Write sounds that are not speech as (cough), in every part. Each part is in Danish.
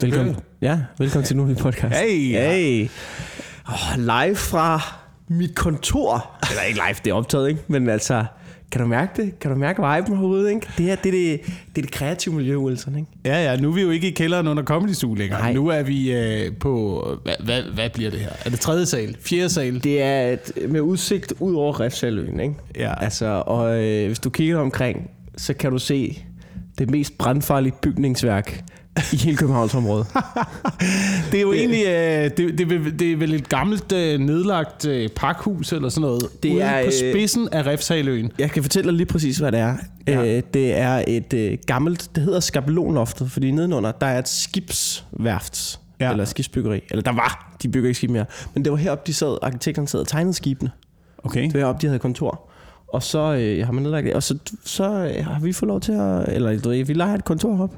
Velkommen. Ja, velkommen til nu i podcast. Hey. Hey. Oh, live fra mit kontor. Eller ikke live, det er optaget, ikke? Men altså, kan du mærke det? Kan du mærke viben herude, ikke? Det her, det er det, det, er det kreative miljø, Wilson, ikke? Ja, ja, nu er vi jo ikke i kælderen under Comedy Zoo længere. Nej. Nu er vi øh, på, hvad, hvad, hvad bliver det her? Er det tredje sal? Fjerde sal? Det er et, med udsigt ud over Refsaløen, ikke? Ja. Altså, og øh, hvis du kigger omkring, så kan du se det mest brandfarlige bygningsværk i hele Københavnsområdet. (laughs) Det er jo det, egentlig, øh, det, det, er det er vel et gammelt øh, nedlagt øh, pakhus eller sådan noget. Det ude er, på øh, spidsen af Refsaløen. Jeg kan fortælle dig lige præcis, hvad det er. Ja. Øh, det er et øh, gammelt, det hedder skabelonloftet, fordi nedenunder, der er et skibsværft, Ja. eller skibsbyggeri. Eller der var, de bygger ikke skib mere. Men det var heroppe, de sad, arkitekterne sad og tegnede skibene. Okay. Det var heroppe, de havde kontor. Og så øh, har man nedlagt det, og så, så øh, har vi fået lov til at, eller du ved, vi leger et kontor heroppe.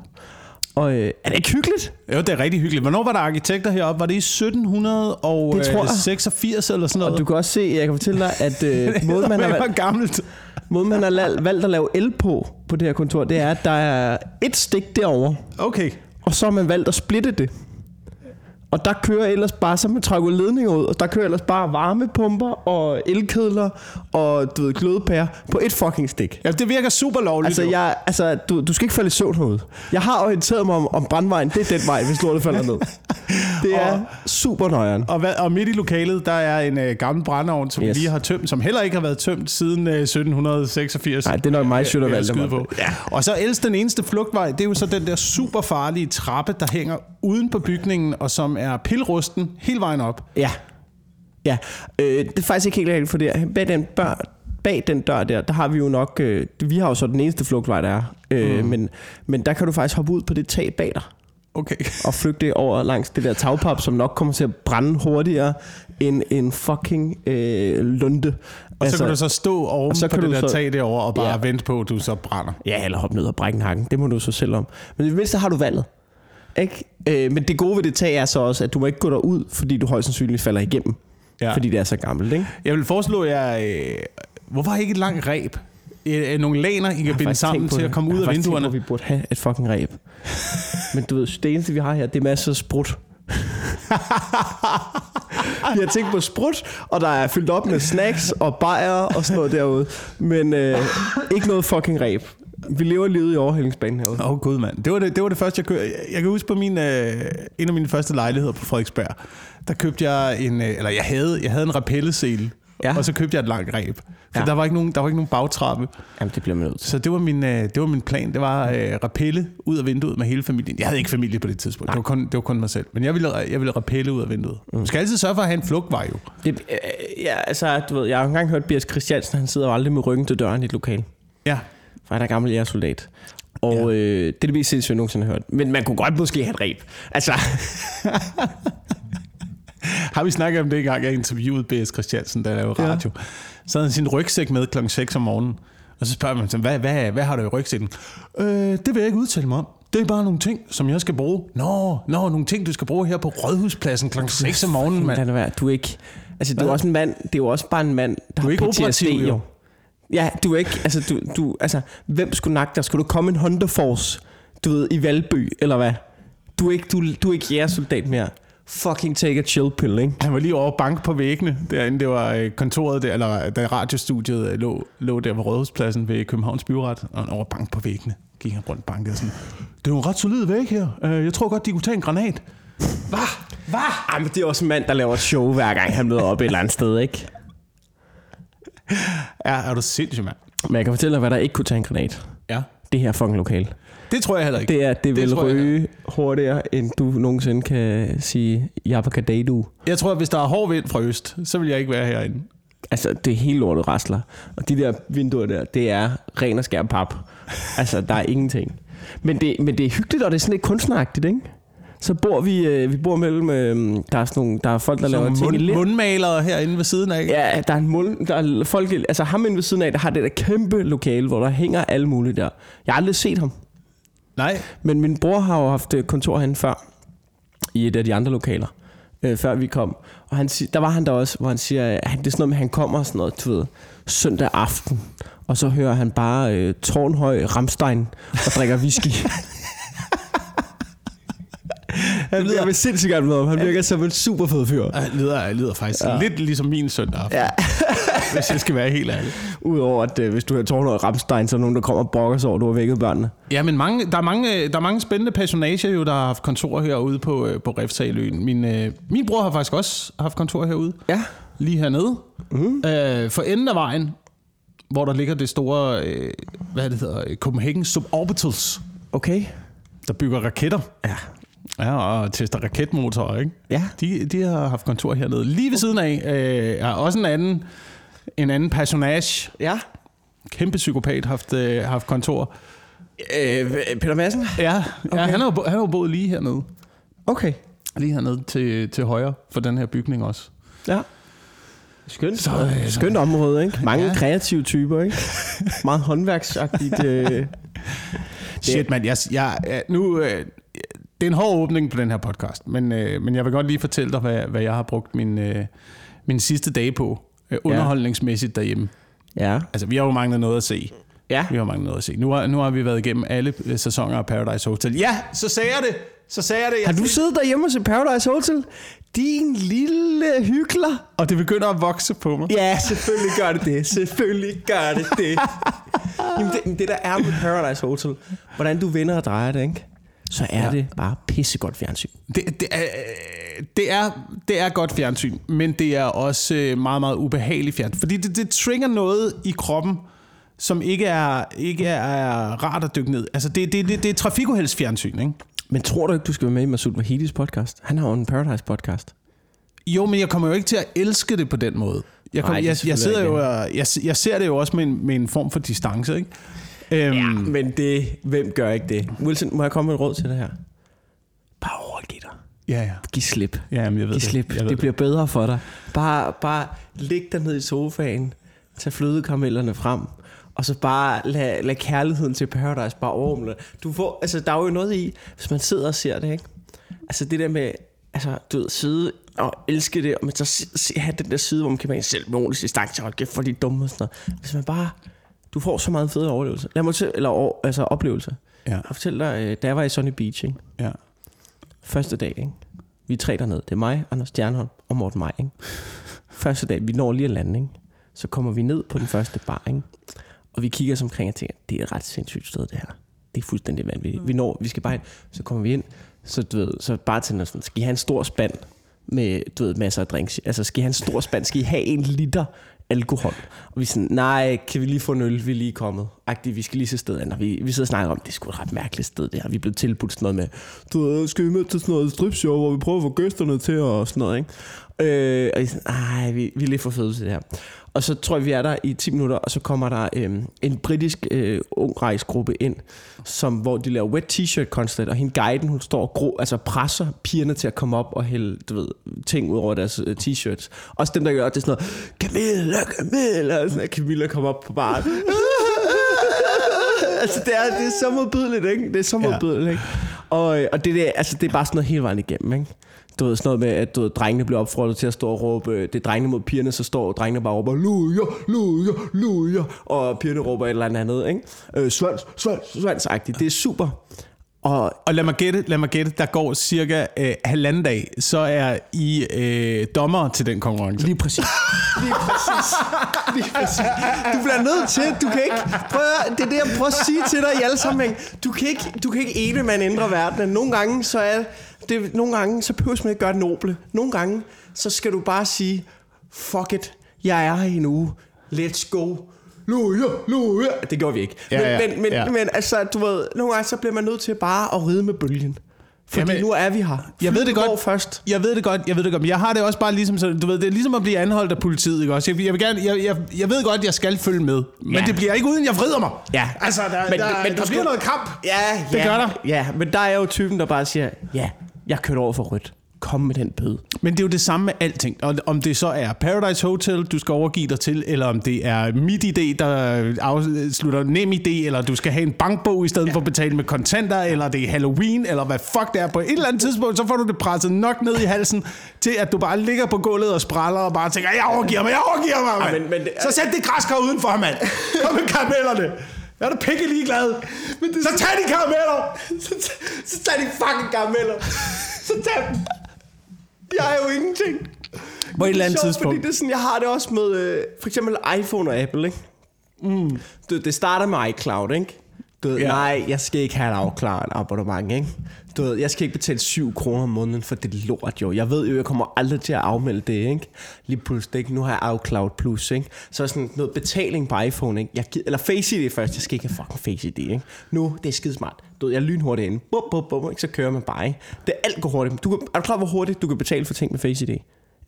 Og øh, er det ikke hyggeligt? Jo, det er rigtig hyggeligt. Hvornår var der arkitekter heroppe? Var det i 1786 eller sådan noget? Og du kan også se, jeg kan fortælle dig, at øh, (laughs) måden, man har, gammelt. måden, man har valgt at lave el på, på det her kontor, det er, at der er et stik derovre, Okay. og så har man valgt at splitte det. Og der kører ellers bare, så man trækker ledninger ud, og der kører ellers bare varmepumper og elkedler og du ved, glødepærer på et fucking stik. Ja, det virker super lovligt. Altså, jeg, altså du, du skal ikke falde i søvn herude. Jeg har orienteret mig om, om brandvejen. Det er den vej, hvis lortet falder ned. (laughs) Det er Og- super nøjeren. Og, hvad, og midt i lokalet, der er en øh, gammel brændeovn, som yes. Lige har tømt, som heller ikke har været tømt siden øh, 1786. Nej, det er nok mig, jeg skyde mig. på. Ja. Og så ellers den eneste flugtvej, det er jo så den der super farlige trappe, der hænger uden på bygningen, og som er pilrusten hele vejen op. Ja. Ja, øh, det er faktisk ikke helt rigtigt, for det, bag, den bør, bag den dør der, der har vi jo nok, øh, vi har jo så den eneste flugtvej, der er. Øh, mm. men, men der kan du faktisk hoppe ud på det tag bag dig, Okay. (laughs) og flygte over langs det der tagpap, som nok kommer til at brænde hurtigere end en fucking øh, lunde. Og så kan du så stå oven så så på kan det der så- tag derovre og bare ja. Vente på, at du så brænder. Ja, eller hoppe ned og brække nakken. Det må du så selv om. Men i det mindste har du valget. Ikke? Øh, men det gode ved det tag er så også, at du må ikke gå derud, fordi du højst sandsynligt falder igennem. Ja. Fordi det er så gammelt, ikke? Jeg vil foreslå jer, øh, hvorfor ikke et langt ræb? Øh, øh, nogle laner, I kan binde sammen til at komme Jeg ud af vinduerne. at vi burde have et fucking ræb. (laughs) Men du ved, det eneste vi har her, det er masser af sprut. (laughs) vi har tænkt på sprut, og der er fyldt op med snacks og bajer og sådan noget derude. Men øh, ikke noget fucking ræb. Vi lever livet i overhældingsbanen herude. Åh oh, gud mand, det var det, det var det første jeg købte. Jeg kan huske på min, øh, en af mine første lejligheder på Frederiksberg, der købte jeg en, øh, eller jeg havde, jeg havde en rappellesele, ja. Ja. og så købte jeg et langt ræb. For ja. Der, var ikke nogen, der var ikke nogen bagtrappe. Jamen, det bliver man nødt til. Så det var min, øh, det var min plan. Det var øh, rappelle ud af vinduet med hele familien. Jeg havde ikke familie på det tidspunkt. Det var, kun, det var kun mig selv. Men jeg ville, jeg ville rappelle ud af vinduet. Mm. Du skal altid sørge for at have en flugtvej jo. Det, øh, ja, altså, du ved, jeg har jo engang hørt Bias Christiansen, han sidder jo aldrig med ryggen til døren i et lokal. Ja. For han er gammel jægersoldat. Og ja. øh, det er det mest sindssyge, jeg nogensinde har hørt. Men man kunne godt måske have et ræb. Altså, (laughs) Har vi snakket om det engang, jeg interviewede B.S. Christiansen, der lavede Ja. Så havde han sin rygsæk med klokken 6 om morgenen. Og så spørger man, hvad, hvad, hvad har du i rygsækken? Øh, det vil jeg ikke udtale mig om. Det er bare nogle ting, som jeg skal bruge. Nå, nå nogle ting, du skal bruge her på Rådhuspladsen klokken 6 om morgenen, mand. det være. Du er ikke... Altså, du er også en mand... Det er jo også bare en mand, der Du er har ikke PTSD, operativ, jo. Ja, du er ikke... Altså, du, du, altså, hvem skulle nakke dig? Skulle du komme en Honda Force, du ved, i Valby, eller hvad? Du er ikke, du, du er ikke jægersoldat mere. Fucking take a chill pill, ikke? Han var lige over bank på væggene, derinde. Det var øh, kontoret, der, eller da radiostudiet øh, lå, lå der ved Rådhuspladsen ved Københavns Byret. Og han over bank på væggene gik han rundt banket sådan. Det er jo en ret solid væg her. Øh, Jeg tror godt, de kunne tage en granat. Hvad? Hvad? Ej, men det er også en mand, der laver et show, hver gang han møder op et eller andet sted, ikke? Ja, er du sindssyg, mand? Men jeg kan fortælle dig, hvad der ikke kunne tage en granat. Ja. Det her fucking lokal. Det tror jeg heller ikke. Det er, det, Det vil ryge hurtigere, end du nogensinde kan sige Jabakadadu. Jeg tror, at hvis der er hård vind fra øst, så vil jeg ikke være herinde. Altså, det er helt lortet rasler. Og de der vinduer der, det er ren og skær pap. Altså, der er ingenting. Men det, men det er hyggeligt, og det er sådan lidt kunstneragtigt, ikke? Så bor vi, øh, vi bor mellem, øh, der er sådan nogle, der er folk, der laver Som ting i mund, ler. mundmalere herinde ved siden af. Ja, der er en mul, der er folk, altså ham inde ved siden af, der har det der kæmpe lokale, hvor der hænger alle mulige der. Jeg har aldrig set ham. Nej. Men min bror har jo haft øh, kontor hen før, i et af de andre lokaler, øh, før vi kom. Og han, der var han der også, hvor han siger, at han, det er sådan noget med, at han kommer sådan noget, du ved, søndag aften, og så hører han bare øh, tårnhøj Ramstein og drikker whisky. (laughs) Han lyder, vil sindssygt gerne med ham. Han virker som en super fed fyr. Det lyder, lyder faktisk ja. lidt ligesom min søndag aften, Ja. (laughs) hvis jeg skal være helt ærlig. Udover at øh, hvis du har tårnet noget Ramstein, så er der nogen, der kommer og brokker sig over, at du har vækket børnene. Ja, men mange, der, er mange, der er mange spændende personager, jo, der har haft kontor herude på, øh, på Refsaløen. Min, øh, min bror har faktisk også haft kontor herude. Ja. Lige hernede. Mm. Øh, for enden af vejen, hvor der ligger det store, øh, hvad det hedder, Copenhagen Suborbitals, Okay. der bygger raketter. Ja. Ja, og tester raketmotorer, ikke? Ja. De, de har haft kontor hernede. Lige ved siden af øh, er også en anden, en anden personage, Ja. kæmpe psykopat, haft, øh, haft kontor. Øh, Peter Madsen? Ja, okay. ja han, har, jo han har jo boet lige hernede. Okay. Lige hernede til, til højre for den her bygning også. Ja. Skønt, Så, øh, skønt område, ikke? Mange Ja. kreative typer, ikke? (laughs) Meget håndværksagtigt. Øh. Shit, mand. Jeg, jeg, jeg, nu, øh, det er en hård åbning på den her podcast, men, øh, men jeg vil godt lige fortælle dig, hvad, hvad jeg har brugt min, øh, min sidste dage på, øh, underholdningsmæssigt derhjemme. Ja. Altså, vi har jo manglet noget at se. Ja. Vi har manglet noget at se. Nu har, nu har vi været igennem alle øh, sæsoner af Paradise Hotel. Ja, så sagde jeg det. Så sagde jeg det. Jeg Har du siddet derhjemme og set Paradise Hotel? Din lille hykler. Og det begynder at vokse på mig. Ja, selvfølgelig gør det det. Selvfølgelig gør det det. (laughs) Jamen, det, det der er med Paradise Hotel, hvordan du vender og drejer det, ikke? Så er Ja. det bare pissegodt fjernsyn. Det, det, er, det, er, det er godt fjernsyn, men det er også øh, meget, meget ubehageligt fjernsyn. Fordi det, det trigger noget i kroppen, som ikke er, ikke er rart at dykke ned. Altså, det, det, det, det er trafikuheldsfjernsyn, ikke? Men tror du ikke, du skal være med i Masoud Vahidis podcast? Han har jo en Paradise podcast. Jo, men jeg kommer jo ikke til at elske det på den måde. Jeg, kom, Nej, det er jeg, jeg, sidder jo, jeg, jeg ser det jo også med en, med en form for distance, ikke? Øhm, Ja, men det, hvem gør ikke det? Wilson, må jeg komme med et råd til det her? Bare overgiv dig. ja, ja. Giv slip. ja men jeg ved Giv det. slip. Jeg ved Det bliver bedre for dig. Bare, bare læg dig ned i sofaen, tag flødekaramellerne frem, og så bare lad, lad kærligheden til Paradise bare overrumle. Du får, altså, der er jo noget i, hvis man sidder og ser det, ikke? Altså det der med, altså, du ved, sidde og elske det, og men så se, have den der side, hvor man kan være en selv med ordentlig distance, og kæft for de dumme og sådan noget. Hvis man bare, du får så meget fede overlevelse. Lad mig til, eller altså oplevelse. Ja, Jeg fortæller dig, øh, da jeg var i Sunny Beach, ikke? ja. Første dag, ikke? Vi er tre dernede. Det er mig, Anders Stjernholm og Morten Maj, ikke? Første dag, vi når lige at lande, ikke? Så kommer vi ned på den første bar, ikke? Og vi kigger os omkring og tænker, det er et ret sindssygt sted, det her. Det er fuldstændig vanvittigt. Vi når, vi skal bare ind, så kommer vi ind, så du ved, så bare til sådan, skal I have en stor spand med, du ved, masser af drinks? Altså, skal I have en stor spand? Skal I have en liter alkohol? Og vi er sådan, nej, kan vi lige få en øl? Vi er lige kommet. Agtigt, vi skal lige se sted an. Og vi, vi sidder og snakker om, det er sgu et ret mærkeligt sted, det her. Vi blev tilbudt sådan noget med, du ved, skal vi med til sådan noget stripshow, hvor vi prøver at få gæsterne til og sådan noget, ikke? Øh, og jeg er sådan, ej, vi, vi er lidt for fede til det her. Og så tror jeg, vi er der i 10 minutter, og så kommer der øh, en britisk øh, ung rejsgruppe ind, som, hvor de laver wet t-shirt contest, og hende guiden, hun står og gro, altså presser pigerne til at komme op og hælde, du ved, ting ud over deres øh, t-shirts. Også dem, der gør det er sådan noget, Camilla, Camilla, og sådan, at Camilla kommer op på baren. (laughs) altså, det er, det er så modbydeligt, ikke? Det er så modbydeligt, ikke? Og, øh, og det, der, altså, det er bare sådan noget hele vejen igennem, ikke? Du ved, sådan noget med, at du ved, drengene bliver opfordret til at stå og råbe, øh, det er drengene mod pigerne, så står drengene bare og råber, luja, luja, luja, og pigerne råber et eller andet, ikke? Øh, svans, svans, svansagtigt. Det er super. Og Og lad mig gætte, lad mig gætte, der går cirka øh, halvanden dag, så er I øh, dommer til den konkurrence. Lige præcis. Lige præcis. Lige præcis. Du bliver nødt til, du kan ikke, prøv det er det, jeg prøver at sige til dig i alle sammenhæng. Du kan ikke, du kan ikke ene man ændre verden. Nogle gange, så er det, nogle gange, så behøver man ikke gøre det noble. Nogle gange, så skal du bare sige, fuck it, jeg er her i en uge. Let's go. Luja, luja. Det gjorde vi ikke. Ja, men, ja, men, men, ja. men altså, du ved, nogle gange, så bliver man nødt til bare at ride med bølgen. Fordi Jamen, nu er vi her. jeg ved det godt. først. Jeg ved det godt, jeg ved det godt, men jeg har det også bare ligesom, så, du ved, det er ligesom at blive anholdt af politiet, ikke også? Jeg, jeg, vil gerne, jeg, jeg, jeg ved godt, jeg skal følge med, men Ja. det bliver ikke uden, jeg vrider mig. Ja. Altså, der, Men- men, der, men du der skal- bliver noget kamp. Ja, Det ja, gør der. Ja, men der er jo typen, der bare siger, ja, jeg kørte over for rødt. Kom med den bøde. Men det er jo det samme med alting. Og om det så er Paradise Hotel, du skal overgive dig til, eller om det er MitID, der afslutter NemID, eller du skal have en bankbog i stedet ja. for at betale med kontanter, eller det er Halloween, eller hvad fuck det er. På et eller andet tidspunkt, så får du det presset nok ned i halsen, til at du bare ligger på gulvet og spræller og bare tænker, jeg overgiver mig, jeg overgiver mig, mand. men- men det- så sæt det græskar udenfor, mand. (laughs) Kom med karamellerne. Jeg er da pikke ligeglad. Men det, så tag de karameller. så, så tager de fucking karameller. så tag dem. Jeg er jo ingenting. På et eller andet Det sjovt, tidspunkt. Fordi det er sådan, jeg har det også med øh, for eksempel iPhone og Apple, ikke? Mm. Du, det starter med iCloud, ikke? Du ved, Ja. nej, jeg skal ikke have et iCloud abonnement, ikke? Du ved, jeg skal ikke betale 7 kroner om måneden for det lort, jo. Jeg ved jo, jeg kommer aldrig til at afmelde det, ikke? Lige pludselig, ikke? Nu har jeg iCloud Plus, ikke? Så sådan noget betaling på iPhone, ikke? Jeg gider, eller Face ID først, jeg skal ikke have fucking Face ID, ikke? Nu, det er skidesmart. Du ved, jeg er lynhurtigt inde. Bum, bum, bum, ikke? Så kører man bare, ikke? Det er alt går hurtigt. Du, kan- er du klar, hvor hurtigt du kan betale for ting med Face ID?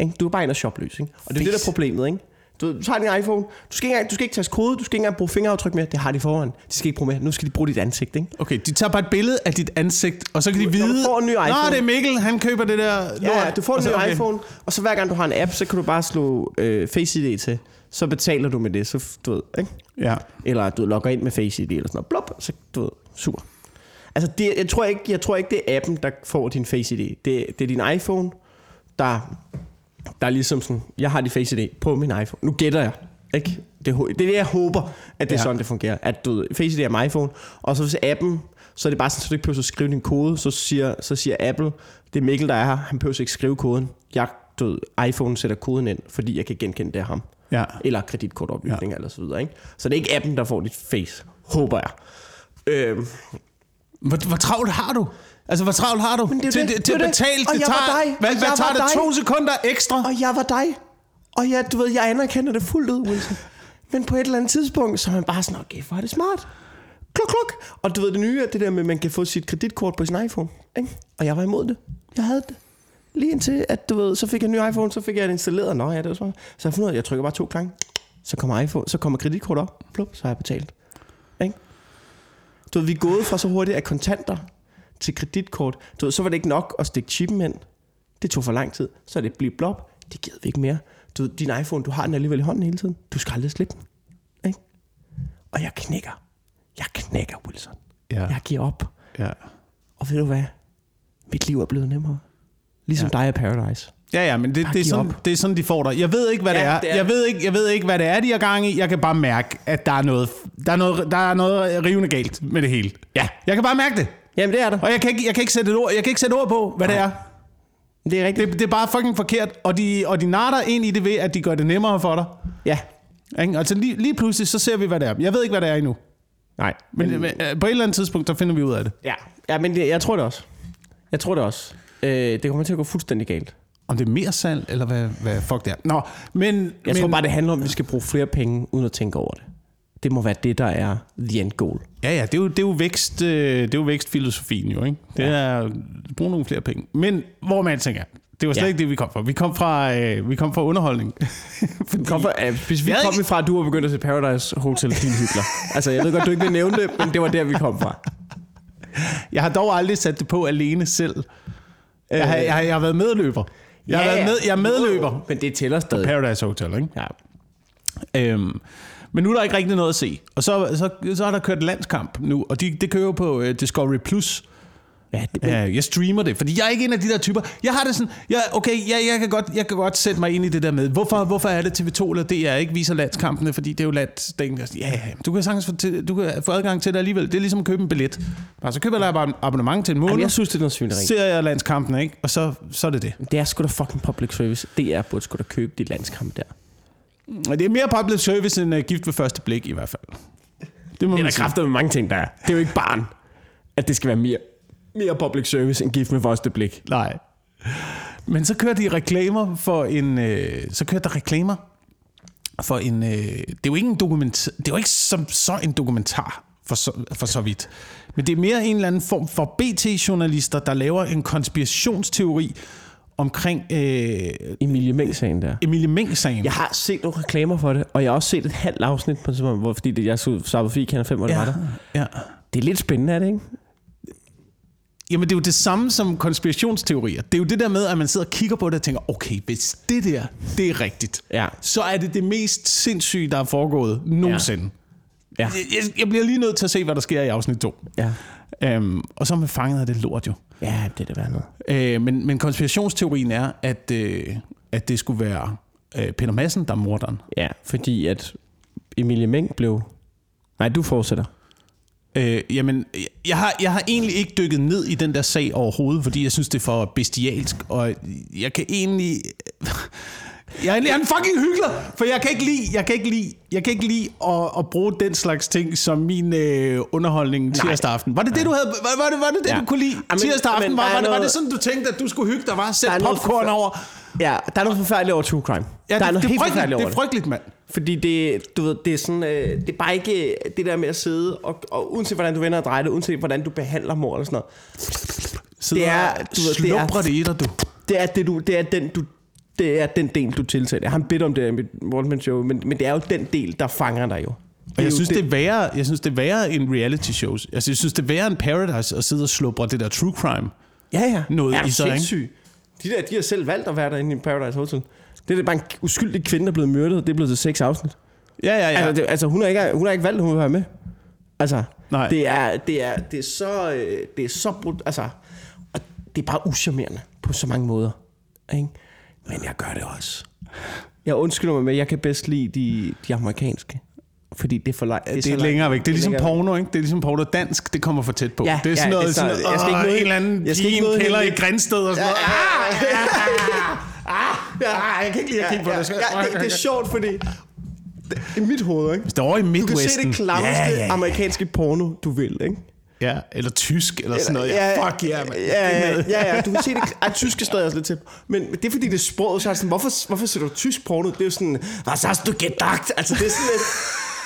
Ikke? Du er bare ind og shoppe løs, ikke? Og det er det, der er problemet, ikke? Du, du tager din iPhone, du skal, ikke engang, du skal ikke tage kode, du skal ikke engang bruge fingeraftryk mere. Det har de forvejen. De skal ikke bruge mere. Nu skal de bruge dit ansigt, ikke? Okay, de tager bare et billede af dit ansigt, og så kan de Når du vide... får en ny Nå, iPhone." det er Mikkel, han køber det der lort. Ja, du får en ny okay. iPhone, og så hver gang du har en app, så kan du bare slå øh, Face ID til. Så betaler du med det, så du ved, ikke? Ja. Eller du logger ind med Face ID eller sådan noget. Blop, så du ved, sur. Altså, det, jeg, tror ikke, jeg tror ikke, det er appen, der får din Face ID. Det, det er din iPhone, der, der er ligesom sådan, jeg har din Face ID på min iPhone. Nu gætter jeg. Ikke? Det, er det er det, jeg håber, at det er Ja. sådan, det fungerer. At du ved, Face ID er min iPhone, og så hvis appen, så er det bare sådan, så du ikke behøver at skrive din kode, så siger, så siger Apple, det er Mikkel, der er her, han behøver ikke skrive koden. Jeg, du ved, iPhone sætter koden ind, fordi jeg kan genkende det af ham Ja. eller kreditkortoplysninger ja. eller så videre. Ikke? Så det er ikke appen, der får dit face, håber jeg. Øhm, Hvor, hvor travlt har du? Altså, hvor travlt har du? Men det er til, det, til det at er det. betale, Og det tager, dig. hvad, hvad tager det? dig. To sekunder ekstra? og jeg var dig. Og jeg, du ved, jeg anerkender det fuldt ud, Wilson. Men på et eller andet tidspunkt, så er man bare sådan, okay, hvor er det smart. Kluk, kluk. Og du ved, det nye er det der med, at man kan få sit kreditkort på sin iPhone. Ikke? Og jeg var imod det. Jeg havde det. Lige indtil, at du ved, så fik jeg en ny iPhone, så fik jeg det installeret. Nå ja, det var smart. Så jeg fundet ud af, at jeg trykker bare to gange. Så kommer iPhone, så kommer kreditkortet op. Plup, så har jeg betalt. Ikke? Du ved, vi er gået fra så hurtigt af kontanter til kreditkort. Du ved, så var det ikke nok at stikke chippen ind. Det tog for lang tid. Så er det blivet blop. Det gider vi ikke mere. Du din iPhone, du har den alligevel i hånden hele tiden. Du skal aldrig slippe den. Ikke? Og jeg knækker. Jeg knækker, Wilson. Ja. Jeg giver op. Ja. Og ved du hvad? Mit liv er blevet nemmere. Ligesom ja. dig i Paradise. Ja, ja, men det, Bare det, er sådan, op. det er sådan, de får dig. Jeg ved ikke, hvad Ja, det er. det er jeg, ved ikke, jeg ved ikke, hvad det er, de har gang i. Jeg kan bare mærke, at der er noget, der er noget, der er noget rivende galt med det hele. Ja, jeg kan bare mærke det. Jamen, det er der. Og jeg kan ikke, jeg kan ikke sætte et ord, jeg kan ikke sætte ord på, hvad det er. Det er rigtigt. Det, det er bare fucking forkert, og de, og de natter ind i det ved, at de gør det nemmere for dig. Ja. Ikke? Altså lige, lige pludselig, så ser vi, hvad det er. Jeg ved ikke, hvad det er endnu. Nej. Men, men øh, på et eller andet tidspunkt, så finder vi ud af det. Ja, ja men det, jeg tror det også. Jeg tror det også. Øh, det kommer til at gå fuldstændig galt. Om det er mere salg, eller hvad, hvad fuck det er. Nå, men... Jeg men, tror bare, det handler om, at vi skal bruge flere penge, uden at tænke over det. Det må være det, der er the end goal. Ja, ja, det er jo, det er jo, vækst, øh, det er jo vækstfilosofien jo, ikke? Det Ja. er at bruge nogle flere penge. Men hvor man tænker, det var slet Ja. ikke det, vi kom fra. Vi kom fra, øh, vi kom fra underholdning. Fordi, Kom for, uh, hvis (laughs) vi kom ikke- fra, at du var begyndt at se Paradise Hotel, din hygler. (laughs) altså, jeg ved godt, du ikke vil nævne det, men det var der, vi kom fra. jeg har dog aldrig sat det på alene selv. Jeg har, jeg har, jeg har været medløber. Jeg, har været med, jeg er medløber. Men det tæller stadig. Paradise Hotel, ikke? Ja. Øhm, men nu er der ikke rigtig noget at se. Og så, så, så er der kørt landskamp nu, og de, det kører på uh, Discovery+. Plus. Ja, det, Ja, jeg streamer det, fordi jeg er ikke en af de der typer. Jeg har det sådan, jeg, okay, jeg, jeg, kan godt, jeg kan godt sætte mig ind i det der med, hvorfor, hvorfor er det TV2 eller DR ikke viser landskampene, fordi det er jo landsdækken. Ja, ja, du kan sagtens få, til, du kan få adgang til det alligevel. Det er ligesom at købe en billet. Bare så køber jeg bare abonnement til en måned, Jamen, jeg synes, det er noget svineri. ser jeg landskampene, ikke? og så, så er det det. Det er sgu da fucking public service. Det er burde sgu da købe de landskamp der. Det er mere public service end uh, gift ved første blik i hvert fald. Det må Det er der kræfter med mange ting, der er. Det er jo ikke barn, at det skal være mere, mere public service end gift med første blik. Nej. Men så kører de reklamer for en... Øh, så kører der reklamer for en... Øh, det er jo ikke en dokumentar... Det er jo ikke som så en dokumentar for så, for så vidt. Men det er mere en eller anden form for BT-journalister, der laver en konspirationsteori omkring øh, Emilie Meng-sagen der. Emilie Meng-sagen. Jeg har set nogle reklamer for det, og jeg har også set et halvt afsnit på sådan, hvor, fordi det, jeg så Sabba Fie Kanal 5, hvor det var der. ja. Det er lidt spændende, er det ikke? Jamen, det er jo det samme som konspirationsteorier. Det er jo det der med, at man sidder og kigger på det og tænker, okay, hvis det der, det er rigtigt, Ja. så er det det mest sindssyge, der er foregået nogensinde. Ja. Jeg, jeg, jeg bliver lige nødt til at se, hvad der sker i afsnit 2. Ja. Øhm, og så er man fanget af det lort jo. Ja, det er det værd noget. Øh, men, men konspirationsteorien er, at, øh, at det skulle være øh, Peter Madsen, der er morderen. Ja, fordi at Emilie Meng blev... Nej, du fortsætter. Øh, jamen, jeg har, jeg har egentlig ikke dykket ned i den der sag overhovedet, fordi jeg synes, det er for bestialsk, og jeg kan egentlig... Jeg er, jeg er en fucking hyggelig, for jeg kan ikke lide, jeg kan ikke lide, jeg kan ikke lide at, at bruge den slags ting som min øh, underholdning tirsdag aften. Var det det, du havde, var, var det, var det, det Ja. du kunne lide Jamen, tirsdag aften? men Var, er var, det, var noget- det sådan, du tænkte, at du skulle hygge dig, var? Sæt Der er noget popcorn over. Ja, der er noget forfærdeligt over true crime. Ja, der er det, noget det, helt er forfærdeligt over det er frygteligt, mand. Fordi det, du ved, det er sådan, øh, det er bare ikke det der med at sidde, og, og uanset hvordan du vender og drejer det, uanset hvordan du behandler mor eller sådan noget, Sidder Det er- du ved, det er- det i dig, du. det er, det, du, det er den, du det er den del, du tiltaler. Jeg har en bit om det i mit one show, men, men det er jo den del, der fanger dig jo. Og jeg synes, det er værre, jeg synes, det er værre end reality shows. Altså, jeg synes, det er værre end Paradise at sidde og slubre det der true crime. Ja, ja. noget er i sig, sindssyg? De der, de har selv valgt at være derinde i Paradise Hotel. Det er bare en uskyldig kvinde, der er blevet myrdet. Det er blevet til seks afsnit. Ja, ja, Ja. Altså, det, altså hun, har ikke, hun har ikke valgt, at hun vil være med. Altså, Nej. det er, det er, det er så, øh, det er så brud, altså, og det er bare uschammerende på så mange måder. Ikke? Men jeg gør det også. Jeg undskylder mig med, jeg kan bedst lide de, de amerikanske. Fordi det er for langt. Det er langt- længere væk. Det er ligesom længere væk. porno, ikke? Det er ligesom porno dansk, det kommer for tæt på. Ja, det er sådan ja, noget, det er sådan, noget, jeg skal ikke noget- en eller anden jeg skal ikke noget kælder i Grænsted og sådan noget. Ah, jeg kan ikke lide at kigge på Ja, det. ja, det, det er sjovt, fordi det, i mit hoved, ikke? Hvis det er over i Du kan se det klammeste ja, ja, ja. amerikanske porno, du vil, ikke? Ja, eller tysk, eller sådan noget. Ja, fuck yeah, man. Ja, ja, ja, ja, du kan se det. Ej, tysk er stadig også lidt til. Men det er fordi, det er sproget, så er det sådan, hvorfor, hvorfor ser du tysk porno? Det er jo sådan, was hast du gedacht? Altså, det er sådan lidt,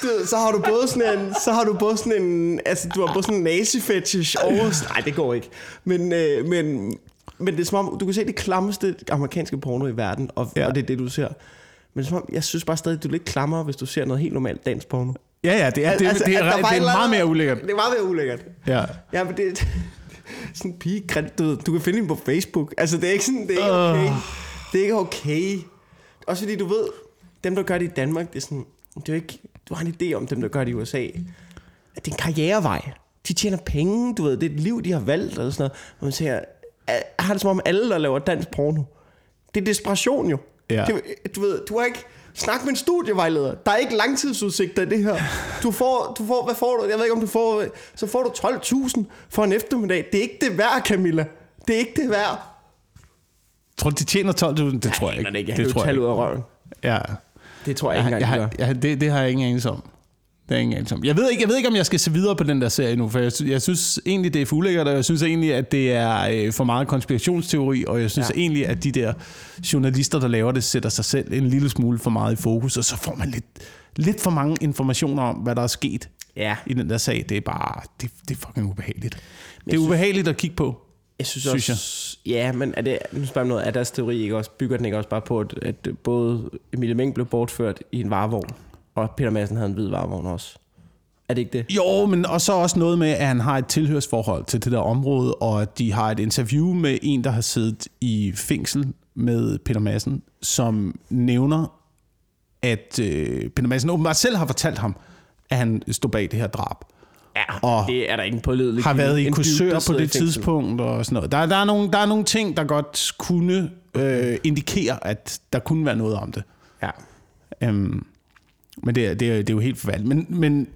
du, så har du både sådan en, så har du både sådan en, altså, du har både sådan en nazi-fetish over, nej, det går ikke. Men, øh, men, men det er som om, du kan se det klammeste amerikanske porno i verden, og, Ja. ja. og det er det, du ser. Men det er som om, jeg synes bare stadig, du er lidt klammer, hvis du ser noget helt normalt dansk porno. Ja, ja, det er, det, Altså, det, at er, det var et er meget mere ulækkert. Det er meget mere ulækkert. Ja. Ja, men det (laughs) sådan en pige, du, ved, du kan finde hende på Facebook. Altså, det er ikke sådan, det er ikke okay. Det er ikke okay. Også fordi du ved, dem der gør det i Danmark, det er sådan, det er ikke, du har en idé om dem der gør det i USA. At det er en karrierevej. De tjener penge, du ved, det er et liv, de har valgt, eller sådan noget. Og man siger, jeg har det som om alle, der laver dansk porno. Det er desperation jo. Ja. Det, du ved, du har ikke... Snak med en studievejleder. Der er ikke langtidsudsigter i det her. Du får, du får, hvad får du? Jeg ved ikke, om du får... Så får du 12.000 for en eftermiddag. Det er ikke det værd, Camilla. Det er ikke det værd. Tror du, de tjener 12.000? Det tror jeg ikke. Det, det det tror jeg jeg ud ikke. af røven. Ja. Det tror jeg Jeg, ikke jeg, engang, jeg, gør. jeg, det, det har jeg ingen anelse om. Det jeg ingen anelse om. Jeg ved, ikke, jeg ved ikke, om jeg skal se videre på den der serie nu, for jeg, jeg synes egentlig, det er fuldlækkert, og jeg synes egentlig, at det er øh, for meget konspirationsteori, og jeg synes ja. Egentlig, at de der journalister, der laver det, sætter sig selv en lille smule for meget i fokus, og så får man lidt, lidt for mange informationer om, hvad der er sket Ja. i den der sag. Det er bare, det, det er fucking ubehageligt. Det er synes- ubehageligt at kigge på. Jeg synes, synes også, ja, men er det, nu spørger jeg noget, er deres teori ikke også, bygger den ikke også bare på, at, at både Emilie Meng blev bortført i en varevogn, og Peter Madsen havde en hvid varevogn også? Er det ikke det? Jo, men og så også noget med, at han har et tilhørsforhold til det der område, og at de har et interview med en, der har siddet i fængsel med Peter Madsen, som nævner, at øh, Peter Madsen åbenbart selv har fortalt ham, at han stod bag det her drab. Ja, Og det er der ikke en pålidelig Har været i kursør på det tidspunkt og sådan noget. Der, der, er nogle, der er nogle ting, der godt kunne øh, indikere, at der kunne være noget om det. Ja. Øhm, men det er, det, er, det er jo helt forvalgt. Men, men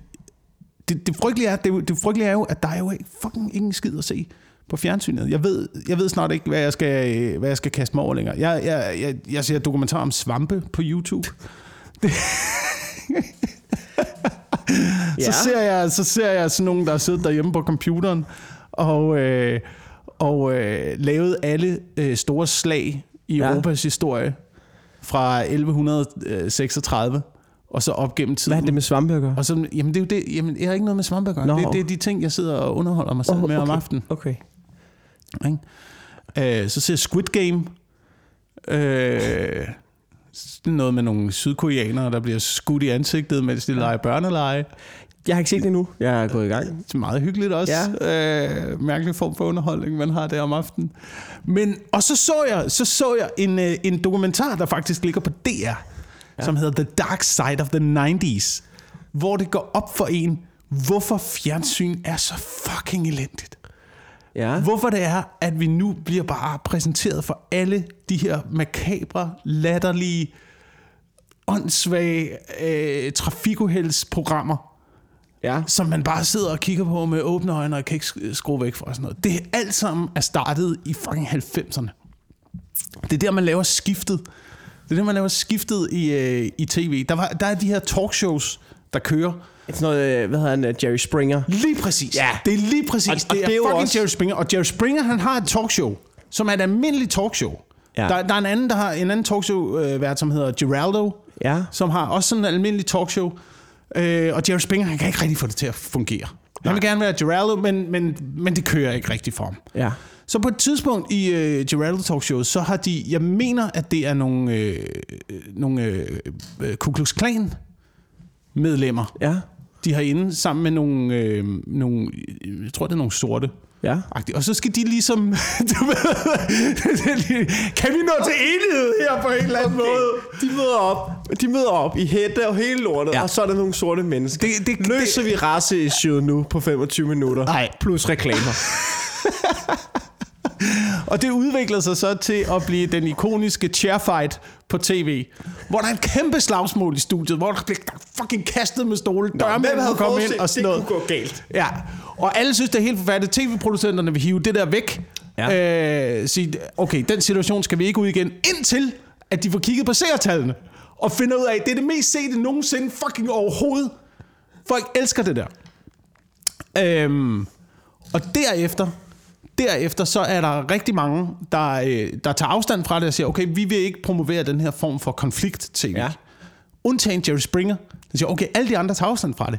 det, det, frygtelige er, det, det frygtelige er jo, at der er jo ikke- fucking ingen skid at se på fjernsynet. Jeg ved, jeg ved snart ikke, hvad jeg skal, hvad jeg skal kaste mig over længere. Jeg, jeg, jeg, jeg ser dokumentar om svampe på YouTube. (laughs) Ja. Så, ser jeg, så ser jeg sådan nogen, der har siddet derhjemme på computeren og, øh, og øh, lavet alle øh, store slag i ja. Europas historie fra 1136 og så op gennem tiden. Hvad er det med svampe at gøre? Og så, jamen det er jo det, jamen, jeg har ikke noget med svampe at gøre. Nå. Det, det, er de ting, jeg sidder og underholder mig selv Åh, med om aftenen. Okay. Ikke? Øh, så ser jeg Squid Game. Øh, noget med nogle sydkoreanere, der bliver skudt i ansigtet, mens de leger børneleje. Jeg har ikke set det endnu. Jeg er gået i gang. Det er meget hyggeligt også. Ja. Øh, mærkelig form for underholdning, man har der om aftenen. Men, og så så jeg, så så jeg en, øh, en dokumentar, der faktisk ligger på DR, ja. som hedder The Dark Side of the 90s, hvor det går op for en, hvorfor fjernsyn er så fucking elendigt. Ja. Hvorfor det er, at vi nu bliver bare præsenteret for alle de her makabre, latterlige, åndssvage øh, trafikuheldsprogrammer, Ja. som man bare sidder og kigger på med åbne øjne og kan ikke sk- skrue væk fra og sådan noget. Det er alt sammen er startet i fucking 90'erne. Det er der, man laver skiftet. Det er der, man laver skiftet i, øh, i tv. Der, var, der er de her talkshows, der kører. Sådan noget, øh, hvad hedder han, øh, Jerry Springer. Lige præcis. Ja. Det er lige præcis. Og- Og, og det, er det er fucking også- Jerry Springer. Og Jerry Springer, han har et talkshow, som er et almindeligt talkshow. Ja. Der, der er en anden, der har en anden talkshow-vært, som hedder Geraldo, Ja. som har også sådan et almindeligt talkshow. Øh, og Jerry Springer, han kan ikke rigtig få det til at fungere. Han vil gerne være Geraldo, men, men, men det kører ikke rigtigt for ham. Ja. Så på et tidspunkt i øh, Geraldo Talk Show, så har de, jeg mener, at det er nogle, øh, øh, nogle øh, øh, Ku Klux Klan medlemmer, Ja. de har inde sammen med nogle, øh, nogle, jeg tror det er nogle sorte. Ja. -agtige. Og så skal de ligesom, (laughs) du ved, (laughs) kan vi nå til enighed her på en eller anden okay. måde? De møder op. De møder op i hætte og hele lortet, Ja. og så er der nogle sorte mennesker. Det- det- Løser vi race nu på 25 minutter? Nej. Plus reklamer. (laughs) (laughs) Og det udvikler sig så til at blive den ikoniske chairfight på tv, hvor der er et kæmpe slagsmål i studiet, hvor der bliver er fucking kastet med stole, dørmænd må komme ind og sådan noget. gå galt? Ja, og alle synes, det er helt forfærdeligt. TV-producenterne vil hive det der væk. Ja. Øh, sige, okay, den situation skal vi ikke ud igen, indtil at de får kigget på seertallene, og finder ud af, at det er det mest sete nogensinde fucking overhovedet. Folk elsker det der. Øhm, og derefter, derefter så er der rigtig mange, der, øh, der tager afstand fra det og siger, okay, vi vil ikke promovere den her form for konflikt-tv. Ja. Undtagen Jerry Springer, der siger, okay, alle de andre tager afstand fra det.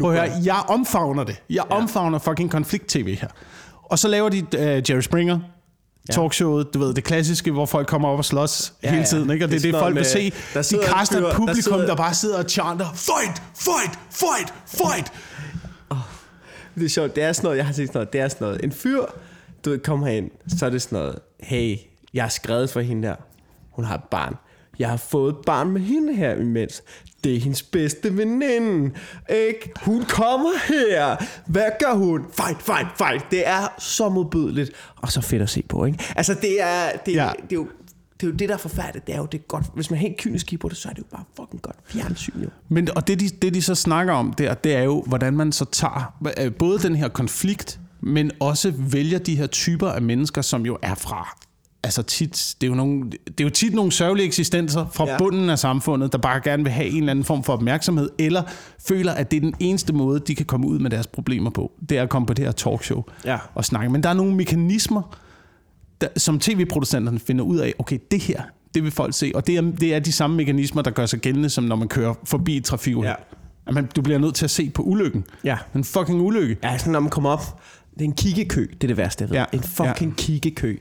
Prøv at høre, jeg omfavner det. Jeg ja. omfavner fucking konflikt-tv her. Og så laver de uh, Jerry Springer, talkshowet, du ved, det klassiske, hvor folk kommer op og slås ja, Ja, hele ja. tiden, ikke? Og det, er det folk noget vil med- se. der De kaster et der publikum, der, sidder- bare sidder og chanter, fight, fight, fight, fight, fight. Det er sjovt, det er sådan noget, jeg har set sådan noget, det er sådan noget. En fyr, du ved, kommer herind, så er det sådan noget, hey, jeg har skrevet for hende der. Hun har et barn. Jeg har fået et barn med hende her imens. Det er hendes bedste veninde. Ikke? Hun kommer her. Hvad gør hun? Fight, fight, fight. Det er så modbydeligt. Og så fedt at se på, ikke? Altså, det er, det, Ja. det er jo det er jo det, der er forfærdeligt. Det er jo det er godt. Hvis man er helt kynisk kigger på det, så er det jo bare fucking godt fjernsyn, jo. Men, og det de, det, de så snakker om der, det er jo, hvordan man så tager både den her konflikt, men også vælger de her typer af mennesker, som jo er fra altså tit, det er jo, nogle, det er jo tit nogle sørgelige eksistenser fra ja. Bunden af samfundet, der bare gerne vil have en eller anden form for opmærksomhed, eller føler, at det er den eneste måde, de kan komme ud med deres problemer på. Det er at komme på det her talkshow Ja. og snakke. Men der er nogle mekanismer, der, som tv-producenterne finder ud af, okay, det her, det vil folk se. Og det er, det er de samme mekanismer, der gør sig gældende, som når man kører forbi et trafikuheld. Ja. At man, du bliver nødt til at se på ulykken. Ja. En fucking ulykke. Ja, sådan når man kommer op. Det er en kiggekø, det er det værste, jeg ved. Ja. En fucking kiggekø.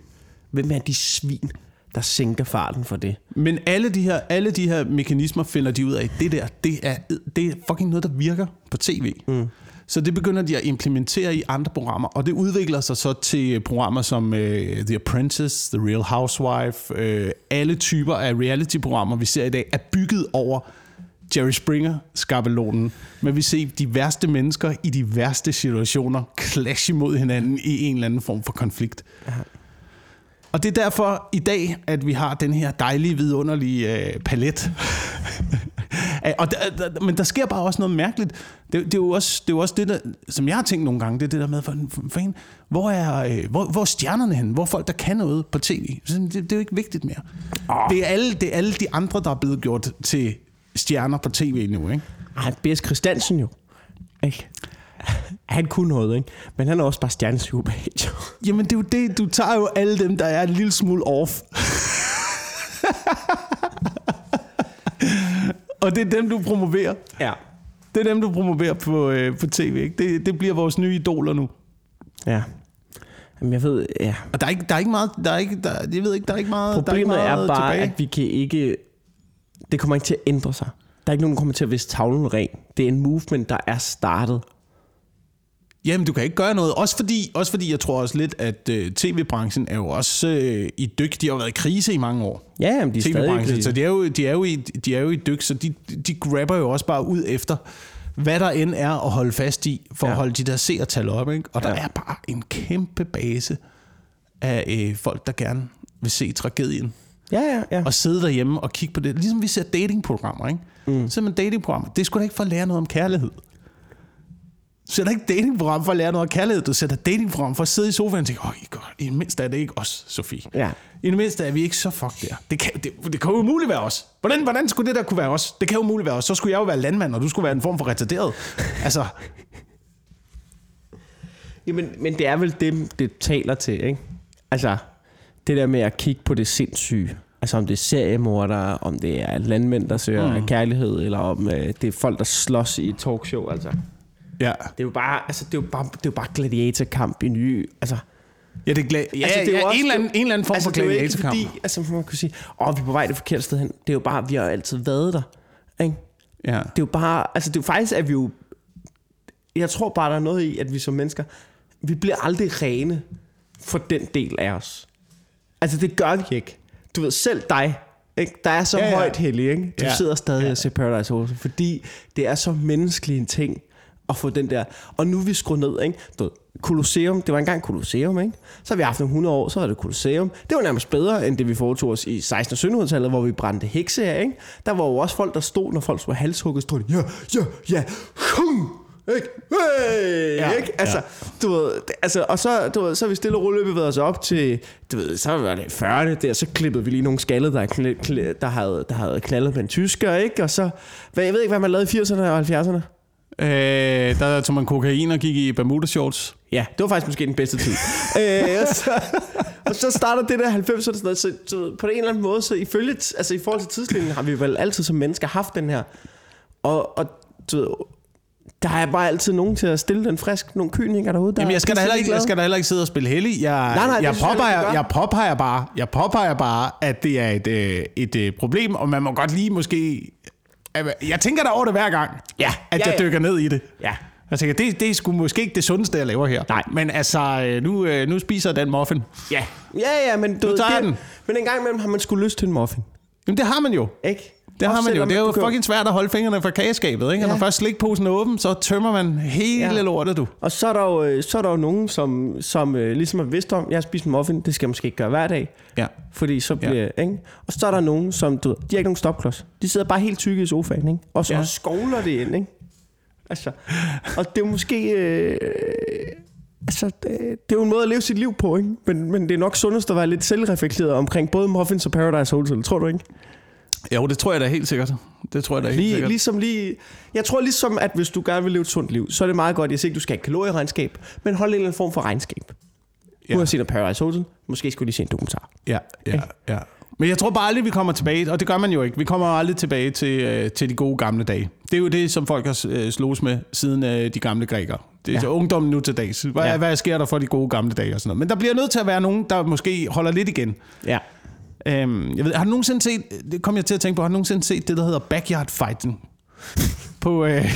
Hvem er de svin, der sænker farten for det? Men alle de, her, alle de her mekanismer finder de ud af, det der, det er, det er fucking noget, der virker på tv. Mm. Så det begynder de at implementere i andre programmer, og det udvikler sig så til programmer som uh, The Apprentice, The Real Housewife, uh, alle typer af reality-programmer, vi ser i dag, er bygget over Jerry Springer skabelonen, men vi ser de værste mennesker i de værste situationer clash imod hinanden i en eller anden form for konflikt. Og det er derfor i dag, at vi har den her dejlige, vidunderlige øh, palet. (laughs) og der, der, men der sker bare også noget mærkeligt. Det, det, er jo også, det er jo også det, der, som jeg har tænkt nogle gange, det er det der med, for, for, for en, hvor, er, øh, hvor, hvor er stjernerne henne? Hvor er folk, der kan noget på tv? Det, det er jo ikke vigtigt mere. Oh. Det, er alle, det er alle de andre, der er blevet gjort til stjerner på tv nu, ikke? Ej, B.S. Christiansen jo. Ikke? Han kunne noget, ikke? Men han er også bare jo. Jamen det er jo det, du tager jo alle dem, der er en lille smule off. Og det er dem, du promoverer. Ja. Det er dem, du promoverer på, øh, på tv. Ikke? Det, det bliver vores nye idoler nu. Ja. Jamen, jeg ved, ja. Og der er ikke, der er ikke meget... Der er ikke, der, jeg ved ikke, der er ikke meget Problemet der er, ikke er meget bare, tilbage. at vi kan ikke... Det kommer ikke til at ændre sig. Der er ikke nogen, der kommer til at vise tavlen ren. Det er en movement, der er startet. Jamen, du kan ikke gøre noget. Også fordi, også fordi jeg tror også lidt, at øh, tv-branchen er jo også øh, i dyk. De har jo været i krise i mange år. Ja, jamen, de er stadig i krise. Så de er, jo, de, er jo i, de er jo i dyk, så de, de grabber jo også bare ud efter, hvad der end er at holde fast i, for ja. At holde de der seertal op. Ikke? Og der Ja. er bare en kæmpe base af øh, folk, der gerne vil se tragedien. Ja, ja, ja. Og sidde derhjemme og kigge på det. Ligesom vi ser datingprogrammer, ikke? Mm. Så man datingprogrammer. Det sgu da ikke for at lære noget om kærlighed. Du sætter ikke datingprogram for at lære noget af kærlighed. Du sætter datingprogram for at sidde i sofaen og tænke, åh, oh, i det mindste er det ikke os, Sofie. Ja. I det mindste er vi ikke så fuck der. Det kan, det, det kan jo umuligt være os. Hvordan, hvordan skulle det der kunne være os? Det kan jo umuligt være os. Så skulle jeg jo være landmand, og du skulle være en form for retarderet. (laughs) Altså, Jamen, men det er vel det, det taler til, ikke? Altså, det der med at kigge på det sindssyge. Altså om det er seriemordere, om det er landmænd, der søger mm. kærlighed, eller om øh, det er folk, der slås i et talkshow, altså. ja. Det er jo bare, altså, det er jo bare, det er jo bare gladiatorkamp i nye, altså. Ja, det er, gla- ja, Altså, det er ja, også- en, eller anden, en eller anden form altså, for det er jo ikke gladiatorkamp. fordi, altså, man kunne sige, åh, vi er på vej det forkerte sted hen. Det er jo bare, vi har altid været der, ikke? Ja. Det er jo bare, altså det er jo faktisk, at vi jo, jeg tror bare, der er noget i, at vi som mennesker, vi bliver aldrig rene for den del af os. Altså det gør vi ikke. Du ved, selv dig, ikke? der er så Ja, ja, højt heldig, ikke? du Ja. sidder stadig ja. og ser Paradise Hotel, fordi det er så menneskelig en ting at få den der, og nu er vi skruet ned, ikke? Du ved, Colosseum, det var engang Colosseum, ikke? Så har vi haft nogle 100 år, så var det Colosseum. Det var nærmest bedre, end det vi foretog os i 16. og 1700-tallet, hvor vi brændte hekse af, ikke? Der var jo også folk, der stod, når folk skulle halshugget, stod de, ja, ja, ja, hum, ikke? Hey, Ja, ikke? Altså, ja. du ved, altså, og så, du ved, så vi stille og roligt bevæget os op til, du ved, så var det 40'erne der, så klippede vi lige nogle skalle, der, kl- kl- der, havde, der havde knaldet med en tysker, ikke? Og så, hvad, jeg ved ikke, hvad man lavede i 80'erne og 70'erne. Øh, der tog man kokain og gik i Bermuda shorts. Ja, det var faktisk måske den bedste tid. (laughs) øh, og, så, og så starter det der 90'erne, sådan noget, så, så på en eller anden måde, så ifølge, altså i forhold til tidslinjen, har vi vel altid som mennesker haft den her. Og, og du ved, der er bare altid nogen til at stille den frisk, nogle kynikere derude, der Jamen, jeg skal, da er heller ikke, jeg skal da heller ikke sidde og spille heldig. Jeg, Nej, nej, det jeg, jeg påpeger, du gør. jeg, påpeger bare, jeg påpeger bare, at det er et, øh, et øh, problem, og man må godt lige måske... Jeg tænker da over det hver gang, Ja, at ja, jeg ja. dykker ned i det. Ja. Jeg tænker, det, det er sgu måske ikke det sundeste, jeg laver her. Nej. Men altså, øh, nu, nu spiser jeg den muffin. Ja, ja, ja men du Nu ved, tager jeg det, den. Men en gang imellem har man skulle lyst til en muffin, Jamen, det har man jo. ikke? Det har man jo. Det er jo fucking svært at holde fingrene fra kageskabet, ikke? Ja. Når først slikposen er åben, så tømmer man hele Ja. lortet, du. Og så er der jo, øh, så er der jo nogen, som, som øh, ligesom har vidst om, jeg har spist muffin, det skal jeg måske ikke gøre hver dag. Ja. Fordi så bliver, ja. ikke? Og så er der nogen, som, du ved, de har ikke nogen stopklods. De sidder bare helt tykke i sofaen, ikke? Og så Ja. ja. skovler det ind, ikke? Altså, og det er måske... Øh, altså, det, det er jo en måde at leve sit liv på, ikke? Men, men det er nok sundest at være lidt selvreflekteret omkring både muffins og Paradise Hotel, tror du ikke? Jo, det tror jeg da helt sikkert. Det tror jeg da helt Lige, sikkert. ligesom lige, jeg tror ligesom, at hvis du gerne vil leve et sundt liv, så er det meget godt, jeg siger ikke, du skal have kalorieregnskab, men hold en eller anden form for regnskab. Ja. Ja. Uanset noget Paradise Hotel, måske skulle de se en dokumentar. Ja, ja, ja. Men jeg tror bare aldrig, vi kommer tilbage, og det gør man jo ikke. Vi kommer aldrig tilbage til, øh, til de gode gamle dage. Det er jo det, som folk har øh, slås med siden øh, de gamle grækere. Det er ja. Ungdommen nu til dags. Hvad. Ja. hvad sker der for de gode gamle dage og sådan noget? Men der bliver nødt til at være nogen, der måske holder lidt igen. Ja. Øhm, jeg ved, har du nogensinde set, det kom jeg til at tænke på, har du nogensinde set det, der hedder backyard fighting? på, øh, (laughs)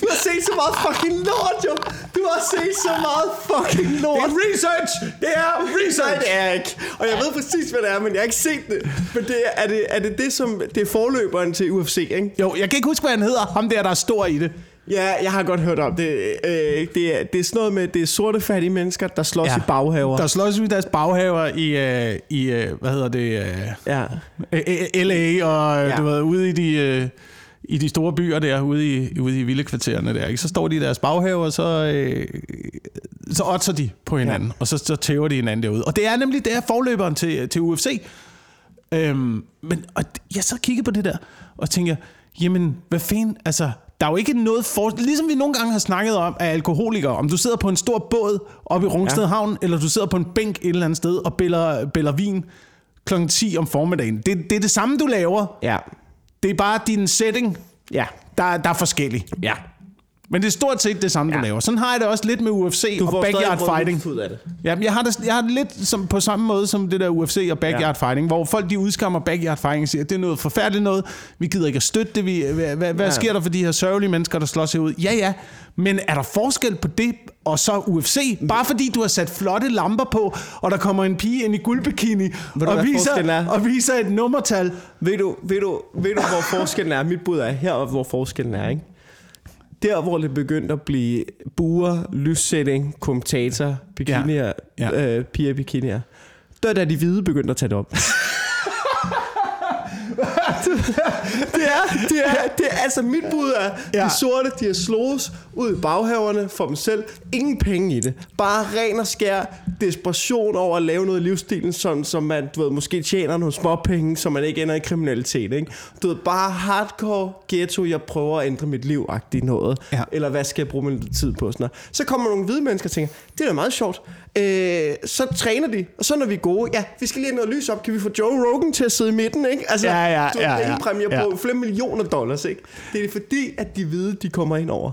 Du har set så meget fucking lort, jo. Du har set så meget fucking lort. Det er research! Det er Research! Nej, det er ikke. Og jeg ved præcis, hvad det er, men jeg har ikke set det. Men det er, er, det, er det det, som... Det er forløberen til UFC, ikke? jo, jeg kan ikke huske, hvad han hedder. Ham der, der er stor i det. Ja, jeg har godt hørt om det. Øh, det, er, det er sådan noget med, det er sorte fattige mennesker, der slås Ja. i baghaver. Der slås i deres baghaver i, øh, i øh, hvad hedder det, øh, Ja. Øh, LA og ja. Ja. du ved, ude i de, øh, i de store byer der, ude i, ude i villekvartererne der, ikke? så står de i deres baghave, og så, øh, så otter de på hinanden, ja. og så, så tæver de hinanden derude. Og det er nemlig, det er forløberen til, til UFC. Øhm, men og jeg så kiggede på det der, og tænker, jamen, hvad fanden, altså, der er jo ikke noget for... Ligesom vi nogle gange har snakket om, at alkoholikere, om du sidder på en stor båd oppe i Rungsted ja. Havn, eller du sidder på en bænk et eller andet sted og bæller, bæller vin kl. 10 om formiddagen. Det, det er det samme, du laver. Ja. Det er bare din setting, Ja. der, der er forskellig. Ja. Men det er stort set det samme, ja. du Ja. laver. Sådan har jeg det også lidt med UFC Du og får backyard fighting. ud af det. Jamen, jeg har det, jeg har det lidt som, på samme måde som det der UFC og backyard ja. Ja. fighting, hvor folk de udskammer backyard fighting og siger, at det er noget forfærdeligt noget, vi gider ikke at støtte det, vi, hvad, hvad, hvad Ja. sker der for de her sørgelige mennesker, der slås herud? Ja, ja, men er der forskel på det og så UFC? Bare fordi du har sat flotte lamper på, og der kommer en pige ind i guldbikini du, og viser, er? og viser et nummertal. Ved du, ved, du, ved du, hvor (laughs) forskellen er? Mit bud er her, hvor forskellen er, ikke? Der, hvor det begyndte at blive buer, lyssætning, kommentator, bikinier, Ja. ja. øh, piger i bikinier. Der er da de hvide begyndte at tage det op. (laughs) er, det er, det er, altså mit bud er, ja. De sorte, de har slået ud i baghaverne for dem selv. Ingen penge i det. Bare ren og skær desperation over at lave noget i livsstilen, sådan, som man, du ved, måske tjener nogle små penge, så man ikke ender i kriminalitet, ikke? Du ved, bare hardcore ghetto, jeg prøver at ændre mit liv-agtigt noget. Ja. Eller hvad skal jeg bruge min tid på? Sådan noget. Så kommer nogle hvide mennesker og tænker, det er da meget sjovt. Øh, så træner de, og så når vi er gode, ja, vi skal lige have noget lys op, kan vi få Joe Rogan til at sidde i midten, ikke? Altså, Ja, ja, du ved, ja, ja. pengepræmier Ja. på flere millioner dollars, ikke? Det er fordi, at de hvide, de kommer ind over.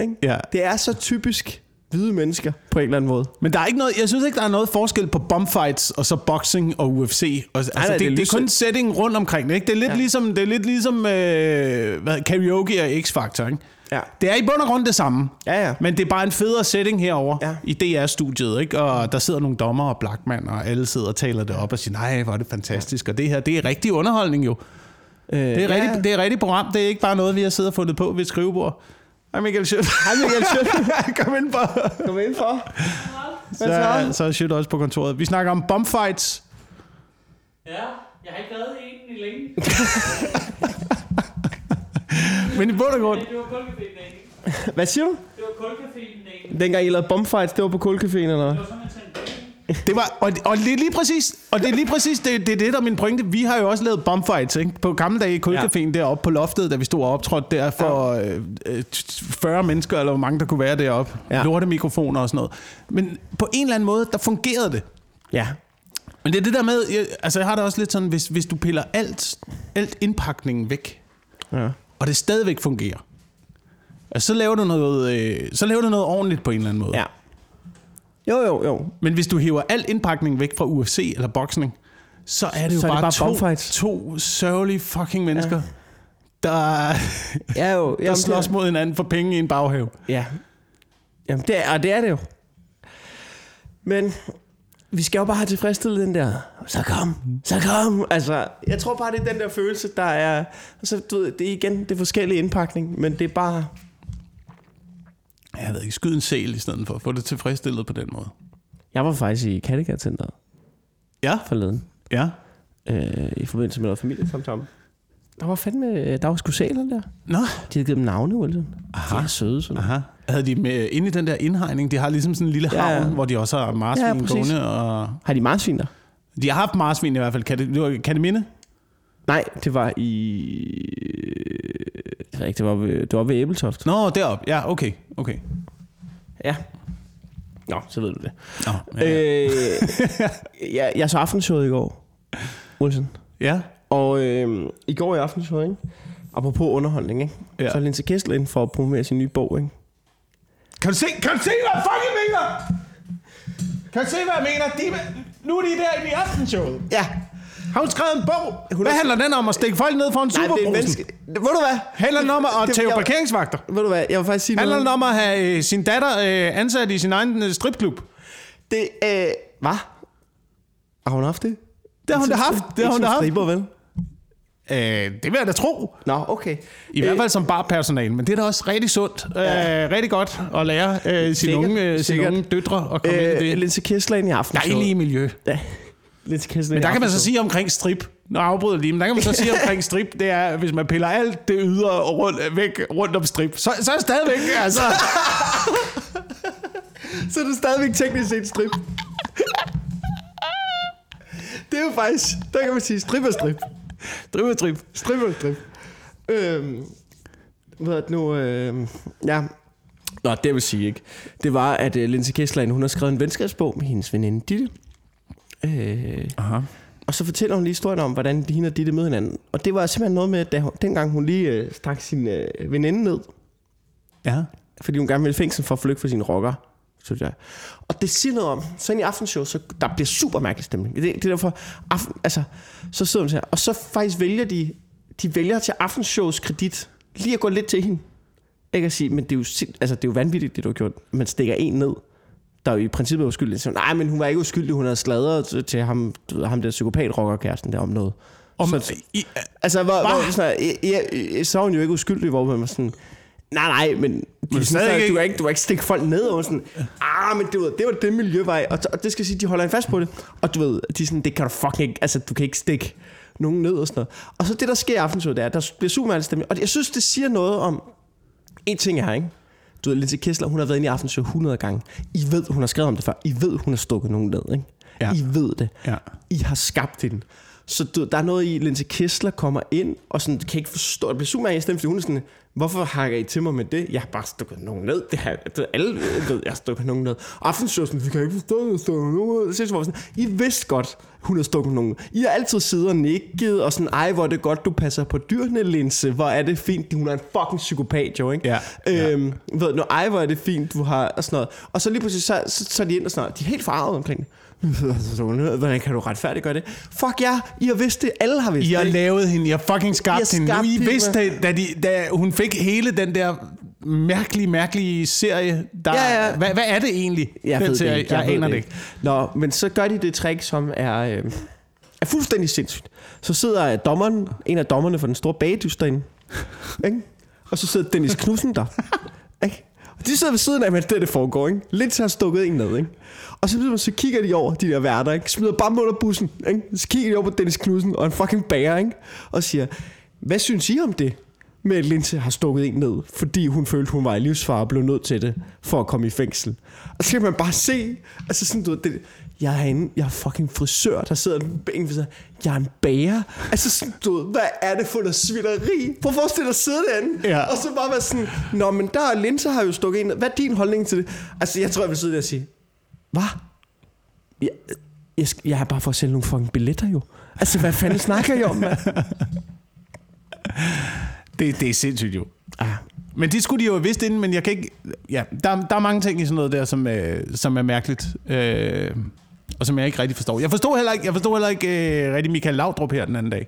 Ikke? Ja. Det er så typisk hvide mennesker på en eller anden måde. Men der er ikke noget, jeg synes ikke, der er noget forskel på bombfights og så boxing og UFC. Og, altså, nej, det, det er det, er kun setting rundt omkring det. Ikke? Det er lidt Ja. ja. ligesom, det er lidt ligesom øh, hvad, karaoke og X-Factor. Ikke? Ja. Det er i bund og grund det samme. Ja, ja. Men det er bare en federe setting herover Ja. ja. i DR-studiet, ikke? Og der sidder nogle dommer og Blackman, og alle sidder og taler det op og siger, nej, hvor er det fantastisk. Og det her, det er rigtig underholdning jo. Øh, Det er, ja. rigtig, det er rigtig program. Det er ikke bare noget, vi har siddet og fundet på ved et skrivebord. Hej Michael Schødt. Hej Michael Schødt. Kom (laughs) ind på. Kom ind for. Så, så er Schødt også på kontoret. Vi snakker om bombfights. Ja, jeg har ikke været en i længe. (laughs) Men i bund og grund, det var kulcaféen. Hvad siger du? Det var kulcaféen dagen. Dengang I lavede bombfights, det var på kulcaféen eller hvad? Det var sådan. Det var, og, og det er lige præcis, og det er lige præcis det, det, er det, der er min pointe. Vi har jo også lavet bombfights, ikke? På gamle dage i Kulcaféen ja. deroppe på loftet, da vi stod og optrådte der for øh, øh, 40 mennesker, eller hvor mange der kunne være deroppe. Ja. Ja. Lortemikrofoner og sådan noget. Men på en eller anden måde, der fungerede det. Ja. Men det er det der med, jeg, altså jeg har det også lidt sådan, hvis, hvis du piller alt, alt indpakningen væk, ja. og det stadigvæk fungerer, altså, så, laver du noget, øh, så laver du noget ordentligt på en eller anden måde. Ja. Jo, jo, jo. Men hvis du hiver al indpakning væk fra UFC eller boksning, så er det jo Så er det bare, bare to, bombfights. to sørgelige fucking mennesker, ja. der, Ja, jo. (laughs) der Jamen, slås det, mod hinanden for penge i en baghave. Ja. Jamen, det er, og det er det jo. Men vi skal jo bare have tilfredsstillet den der, så kom, så kom. Altså, jeg tror bare, det er den der følelse, der er... Altså, du ved, det er igen, det er forskellige indpakning, men det er bare... Jeg ved ikke, skyd en sæl i stedet for at få det tilfredsstillet på den måde. Jeg var faktisk i Kattegat-centeret Ja, forleden, ja. øh, i forbindelse med noget familiesamtale. Der var fandme, der var sgu sæler der. Nå, De havde givet dem navne, Wilson. De er søde, sådan. aha. Havde de med inde i den der indhegning? De har ligesom sådan en lille Ja, havn, ja. hvor de også har Ja, marsvin præcis. gående. Og... Har de marsvin der? De har haft marsvin i hvert fald. Kan det, det var, kan det minde? Nej, det var i... Jeg ved ikke, det var ved, det var ved Æbeltoft. Nå, derop. Ja, okay. Okay. Ja. Nå, så ved du det. Nå, ja. Øh, (laughs) jeg, jeg så aftenshowet i går, Wilson. ja. Og øh, i går i aftenshowet, ikke? Apropos underholdning, ikke? Ja. Ja. Så er Linse Kessler ind for at promovere sin nye bog, ikke? Kan du se, kan du se, hvad jeg fucking mener? Kan du se, hvad jeg mener? De, nu er de der i aftenshowet. Ja. Har hun skrevet en bog? Hun Hvad handler den om? At stikke folk ned for en er superbrusen? menneske... Ved du hvad? Handler den om at jeg- parkeringsvagter? Ved du hvad? Jeg vil faktisk sige Handler noget. den om at have øh, sin datter øh, ansat i sin egen øh, stripklub? Det, øh... Hvad? Har hun haft det? Det har hun da haft. Det har hun da haft. Striber, vel? Øh, det vil jeg da tro. Nå, okay. I hvert fald som barpersonale, men det er da også rigtig sundt. Ja. Øh, rigtig godt at lære øh, sine, Sikkert, unge, øh, sine unge døtre at komme ind i Øh, det Linse ind i aftenshowet. dejlige miljø. Ja. Kessler Men der kan man så sige omkring strip, nu afbryder lige, men der kan man så sige omkring strip, det er, hvis man piller alt det ydre rundt, væk rundt om strip, så, så er det stadigvæk, altså, Så er det stadigvæk teknisk set strip. det er jo faktisk, der kan man sige strip og strip. strip og strip. Strip og strip. Øhm, hvad er det nu? Øhm, ja. Nå, det vil sige ikke. Det var, at uh, Linse Kessler, hun har skrevet en venskabsbog med hendes veninde Ditte. Øh, Aha. og så fortæller hun lige historien om, hvordan de hende og Ditte mødte hinanden. Og det var simpelthen noget med, da hun, dengang hun lige øh, stak sin øh, veninde ned, Ja. fordi hun gerne ville fængsel for at flygte fra sine rocker. Synes jeg. Og det siger noget om, så ind i aftenshow, så der bliver super mærkelig stemning. Det, det er derfor, aften, altså, så sidder hun her, og så faktisk vælger de, de vælger til aftenshows kredit, lige at gå lidt til hende. Ikke at sige, men det er jo, sind- altså, det er jo vanvittigt, det du har gjort. Man stikker en ned, der jo i princippet er uskyldig. Så, nej, men hun var ikke uskyldig, hun havde sladret til- ham, ham der psykopat-rockerkæresten der om noget. Om, Så- i, Altså, hvor, hvor sådan, ja, ja, så er hun jo ikke uskyldig, hvor man var sådan, nej, nej, men, de, stadig stadig, ikke- du, kan ikke, du kan ikke stikke folk ned og sådan, ah, men det var det, var det miljøvej, og, og det skal sige, de holder en fast på det, og du ved, de er sådan, det kan du fucking ikke, altså, du kan ikke stikke nogen ned og sådan noget. Og så det, der sker i aftenshowet, det er, der bliver super meget stemning. Og jeg synes, det siger noget om... En ting er, ikke? Du ved, Lindsay Kessler, hun har været inde i aftenshowet 100 gange. I ved, hun har skrevet om det før. I ved, hun har stukket nogen ned, ikke? Ja. I ved det. Ja. I har skabt hende. Så du, der er noget i, Lindsay Kessler kommer ind, og sådan, kan ikke forstå, det bliver super i stedet, fordi hun er sådan, hvorfor hakker I til mig med det? Jeg har bare stukket nogen ned. Det her, det, alle ved, jeg har stukket nogen ned. Og aftenshow, sådan, vi kan ikke forstå, jeg har stukket nogen ned. Så var sådan, I vidste godt, hun har stukket nogen. I har altid siddet og nikket, og sådan, ej, hvor er det godt, du passer på dyrene, Linse. Hvor er det fint. Hun er en fucking psykopat, jo, ikke? Ja, ja. Øhm, ved du, ej, hvor er det fint, du har, og sådan noget. Og så lige pludselig, så, så, så er de ind og sådan noget. De er helt farvede omkring det. (laughs) Hvordan kan du retfærdiggøre det? Fuck ja, I har vidst det. Alle har vidst I har det. lavet hende, I har fucking skabt I har hende. Nu, skabt I vidste, da, de, da hun fik hele den der mærkelige, mærkelige serie. Der, Ja, ja. Hvad, hvad er det egentlig? Jeg ved serie? det ikke. Jeg, ved aner det ikke. Nå, men så gør de det trick, som er, øh, er fuldstændig sindssygt. Så sidder dommeren, en af dommerne for den store bagdyst derinde. ikke? Og så sidder Dennis Knudsen der. ikke? De sidder ved siden af, mens det, det foregår. Ikke? Lidt så har stukket en ned. Ikke? Og så, så kigger de over, de der værter, ikke? smider bam under bussen. Ikke? Så kigger de over på Dennis Knudsen og en fucking bager, ikke? og siger, hvad synes I om det? med at Linse har stukket en ned, fordi hun følte, hun var i livsfare og blev nødt til det, for at komme i fængsel. Og så kan man bare se, altså sådan, du ved, det, jeg er herinde, jeg er fucking frisør, der sidder en ved sig, jeg er en bager. Altså sådan, du ved, hvad er det for noget svineri? Prøv at forestille dig at sidde derinde, Ja. og så bare være sådan, nå, men der er Linse har jo stukket ned. Hvad er din holdning til det? Altså, jeg tror, jeg vil sidde der og sige, hvad? Jeg, jeg, jeg er bare for at sælge nogle fucking billetter jo. Altså, hvad fanden snakker jeg om, mand? (laughs) Det, det er sindssygt jo. Ah. Men det skulle de jo have vidst inden, men jeg kan ikke... Ja, der, der er mange ting i sådan noget der, som, øh, som er mærkeligt. Øh, og som jeg ikke rigtig forstår. Jeg forstod heller ikke, jeg forstod heller ikke øh, rigtig Michael Laudrup her den anden dag.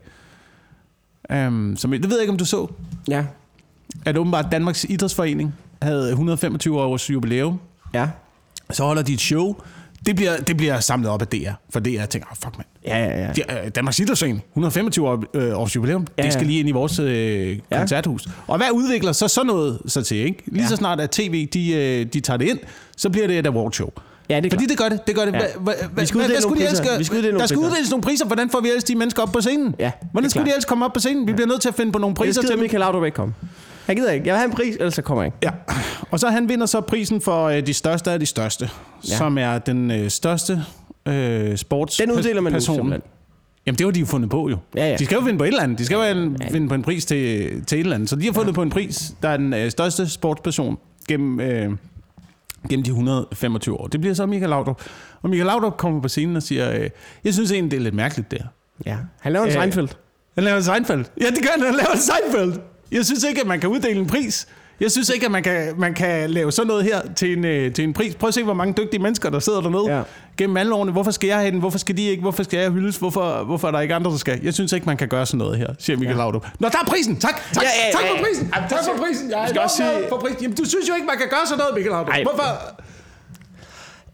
Um, som, det ved jeg ikke, om du så. Ja. At åbenbart Danmarks Idrætsforening havde 125 års jubilæum. Ja. Så holder de et show. Det bliver, det bliver samlet op af DR. For DR tænker, oh, fuck mand. Ja, ja, ja. De, øh, Danmarks Idrætsforening, 125 år, øh, års jubilæum, Ja, det skal ja. lige ind i vores øh, Ja. koncerthus. Og hvad udvikler så sådan noget så til, ikke? Lige Ja. så snart at tv, de, øh, de tager det ind, så bliver det et awardshow. Ja, det er Fordi klart. det gør det. Det gør det. Ja. Hva, hva, Vi skal uddele nogle priser. gøre? Vi skal uddele Der skal uddeles nogle priser. Hvordan får vi ellers de mennesker op på scenen? Ja, Hvordan skulle de ellers komme op på scenen? Vi bliver nødt til at finde på nogle priser til dem. Michael Laudrup ikke komme. Jeg gider ikke. Jeg vil have en pris, ellers så kommer jeg ikke. Ja, og så han vinder så prisen for øh, de største af de største, Ja. ja. som er den øh, største øh, sports Den uddeler man nu person. simpelthen. Jamen, det var de jo fundet på jo. Ja, ja. De skal jo vinde på et eller andet. De skal jo en, vinde på en pris til, til et eller andet. Så de har fundet ja. på en pris, der er den øh, største sportsperson gennem, øh, gennem de 125 år. Det bliver så Michael Laudrup. Og Michael Laudrup kommer på scenen og siger, øh, jeg synes egentlig, det er lidt mærkeligt der. Ja. Han laver en Øh, Seinfeld. Han laver en Seinfeld. Ja, det gør han. Han laver en Seinfeld. Jeg synes ikke, at man kan uddele en pris. Jeg synes ikke, at man kan, man kan lave sådan noget her til en, øh, til en pris. Prøv at se, hvor mange dygtige mennesker, der sidder dernede Ja. Ja. gennem alle årene. Hvorfor skal jeg have den? Hvorfor skal de ikke? Hvorfor skal jeg hyldes? Hvorfor, hvorfor er der ikke andre, der skal? Jeg synes ikke, man kan gøre sådan noget her, siger Michael ja. Laudrup. Nå, der er prisen! Tak! Tak, Ja, ja, tak ja, for ja. prisen! Tak for prisen! Jeg er skal også sige- for prisen. Jamen, du synes jo ikke, man kan gøre sådan noget, Michael Laudrup. Ej. Hvorfor?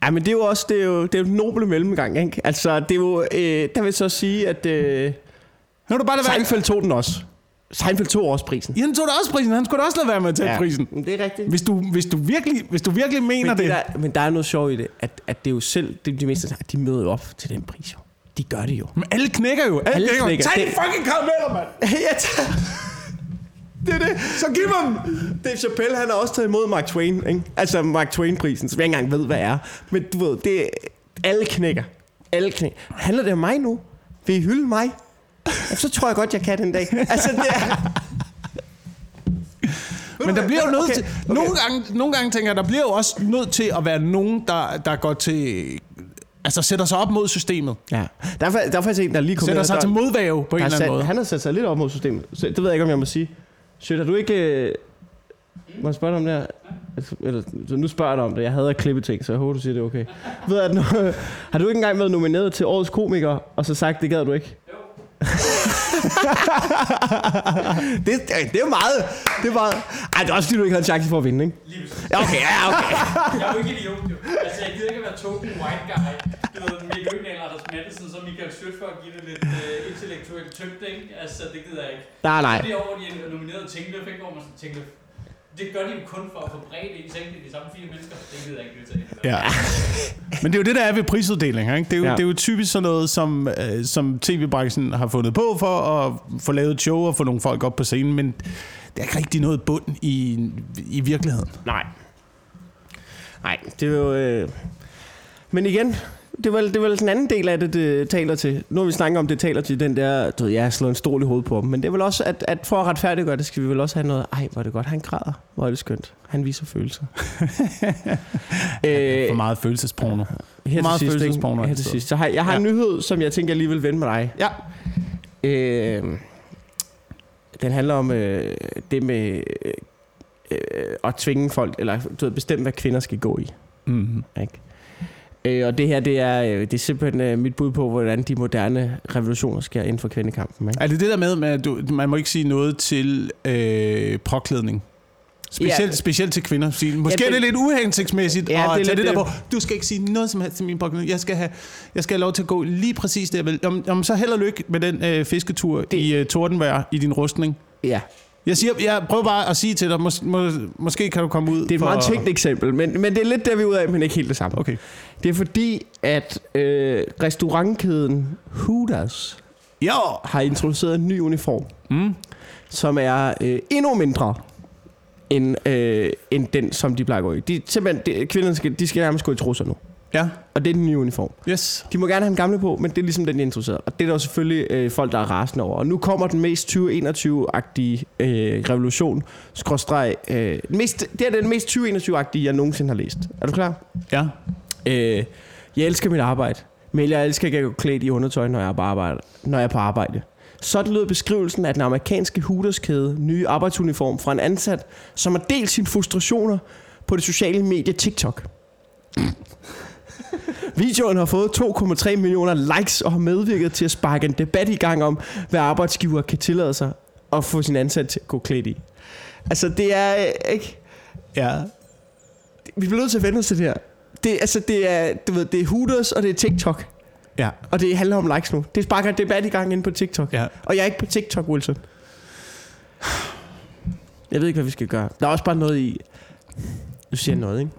Ja, men det er jo også det er jo, det er jo en noble mellemgang, ikke? Altså, det er jo... Øh, der vil så sige, at øh, Nu er du bare lade være. Seinfeld tog den også. Seinfeld tog også prisen. Ja, han tog da også prisen. Han skulle da også lade være med at tage ja. prisen. men det er rigtigt. Hvis du, hvis, du virkelig, hvis du virkelig mener Men, det det. der, men der er noget sjovt i det, at, at det er jo selv, det, de meste, de møder jo op til den pris, jo. De gør det jo. Men alle knækker jo. Alle, Alle knækker. knækker. Tag de fucking karameller, mand. (laughs) tager... Det er det. Så giv dem. Dave Chappelle, han har også taget imod Mark Twain, ikke? Altså Mark Twain-prisen, som jeg ikke engang ved, hvad er. Men du ved, det er, alle knækker. Alle knækker. Handler det om mig nu? Vil I hylde mig? Ja, så tror jeg godt, jeg kan den dag. Altså, det er... Men der bliver jo nødt Okay, til... okay. Nogle, gange, nogle gange tænker jeg, der bliver jo også nødt til at være nogen, der, der går til... Altså sætter sig op mod systemet. Ja. Der er, der er faktisk en, der lige kommer Sætter sig der- til modvæve på en eller anden sat, måde. Han har sat sig lidt op mod systemet. Så det ved jeg ikke, om jeg må sige. Sødt, har du ikke... Øh, må jeg spørge dig om det her? Altså, Eller, så nu spørger jeg dig om det. Jeg hader at klippe ting, så jeg håber, du siger, det er okay. Ved jeg, at nu, (laughs) har du ikke engang været nomineret til Årets Komiker, og så sagt, det gad du ikke? (laughs) det, det, er meget... Det er meget... Ej, det er også fordi, du ikke havde en chance for at vinde, ikke? Lige. Ja, okay, ja, okay. Jeg er jo ikke idiot, jo. Altså, jeg gider ikke at være token white guy. Du ved, Michael Øgnal Anders Madsen, så Michael Sødt for at give det lidt uh, intellektuelt tyndt, ikke? Altså, det gider jeg ikke. Nej, nej. Det år, de er nomineret Tingløf, ikke? Hvor man sådan tænker, det gør de jo kun for at få bredt ind i sengen de samme fire mennesker. Det gider jeg ikke deltage i. Ja. Men det er jo det, der er ved prisuddelinger. Ikke? Det, er jo, Ja. det er jo typisk sådan noget, som, øh, som tv-branchen har fundet på for at få lavet et show og få nogle folk op på scenen, men det er ikke rigtig noget bund i, i virkeligheden. Nej. Nej, det er jo... Øh... Men igen, det vel, det vel den anden del af det, det taler til. Nu har vi snakket om, det taler til den der, du ved, jeg har slået en stol i hovedet på ham. Men det er vel også, at, at for at retfærdiggøre det, skal vi vel også have noget, ej, hvor er det godt, han græder. Hvor er det skønt. Han viser følelser. (laughs) øh, For meget følelsesporno. her meget til sidst, følelsesporno her til sidst. Så har, jeg har en nyhed, som jeg tænker, jeg lige vil vende med dig. Ja. Øh, den handler om øh, det med øh, øh, at tvinge folk, eller du ved, bestemme, hvad kvinder skal gå i. Mm. Ikke? Øh, og det her, det er, øh, det er simpelthen øh, mit bud på, hvordan de moderne revolutioner sker inden for kvindekampen. Ikke? Er det det der med, at du, man må ikke sige noget til øh, påklædning? Specielt, Ja. specielt til kvinder. Måske Ja, det- er det lidt uhensigtsmæssigt Ja, ja, det er at tage det der på. Du skal ikke sige noget som helst til min påklædning. Jeg skal have, jeg skal have lov til at gå lige præcis det, jeg vil. Om, om så held og lykke med den øh, fisketur Det- det. i øh, tordenvejr i din rustning. Ja, Jeg, siger, jeg prøver bare at sige til dig, mås, må, måske kan du komme ud det er et for... meget tænkt eksempel, men, men det er lidt der, vi er ude af, men ikke helt det samme. Okay. Det er fordi, at øh, restaurantkæden Hooters Jo! har introduceret en ny uniform, Mm. som er øh, endnu mindre end, øh, end den, som de plejer at gå i. De, simpelthen, de, kvinderne skal, de skal nærmest gå i trusser nu. Ja, Og det er den nye uniform. yes. De må gerne have den gamle på, men det er ligesom den, de er introduceret. Og det er der jo selvfølgelig øh, folk, der er rasende over. Og nu kommer den mest 2021-agtige øh, revolution, skråstreg. Øh, mest, det er den mest 2021-agtige, jeg nogensinde har læst. Er du klar? Ja. Øh, jeg elsker mit arbejde, men jeg elsker ikke at gå klædt i undertøj, når jeg er på arbejde. Når jeg er på arbejde. Sådan lød beskrivelsen af den amerikanske Hooters-kæde nye arbejdsuniform fra en ansat, som har delt sine frustrationer på det sociale medie TikTok. Videoen har fået 2,3 millioner likes og har medvirket til at sparke en debat i gang om, hvad arbejdsgiver kan tillade sig at få sin ansat til at gå klædt i. Altså, det er øh, ikke... Ja. Vi bliver nødt til at vende os til det her. Det, altså, det er, du ved, det er Hooters, og det er TikTok. Ja. Og det handler om likes nu. Det sparker en debat i gang inde på TikTok. Ja. Og jeg er ikke på TikTok, Wilson. Jeg ved ikke, hvad vi skal gøre. Der er også bare noget i... Du siger noget, ikke?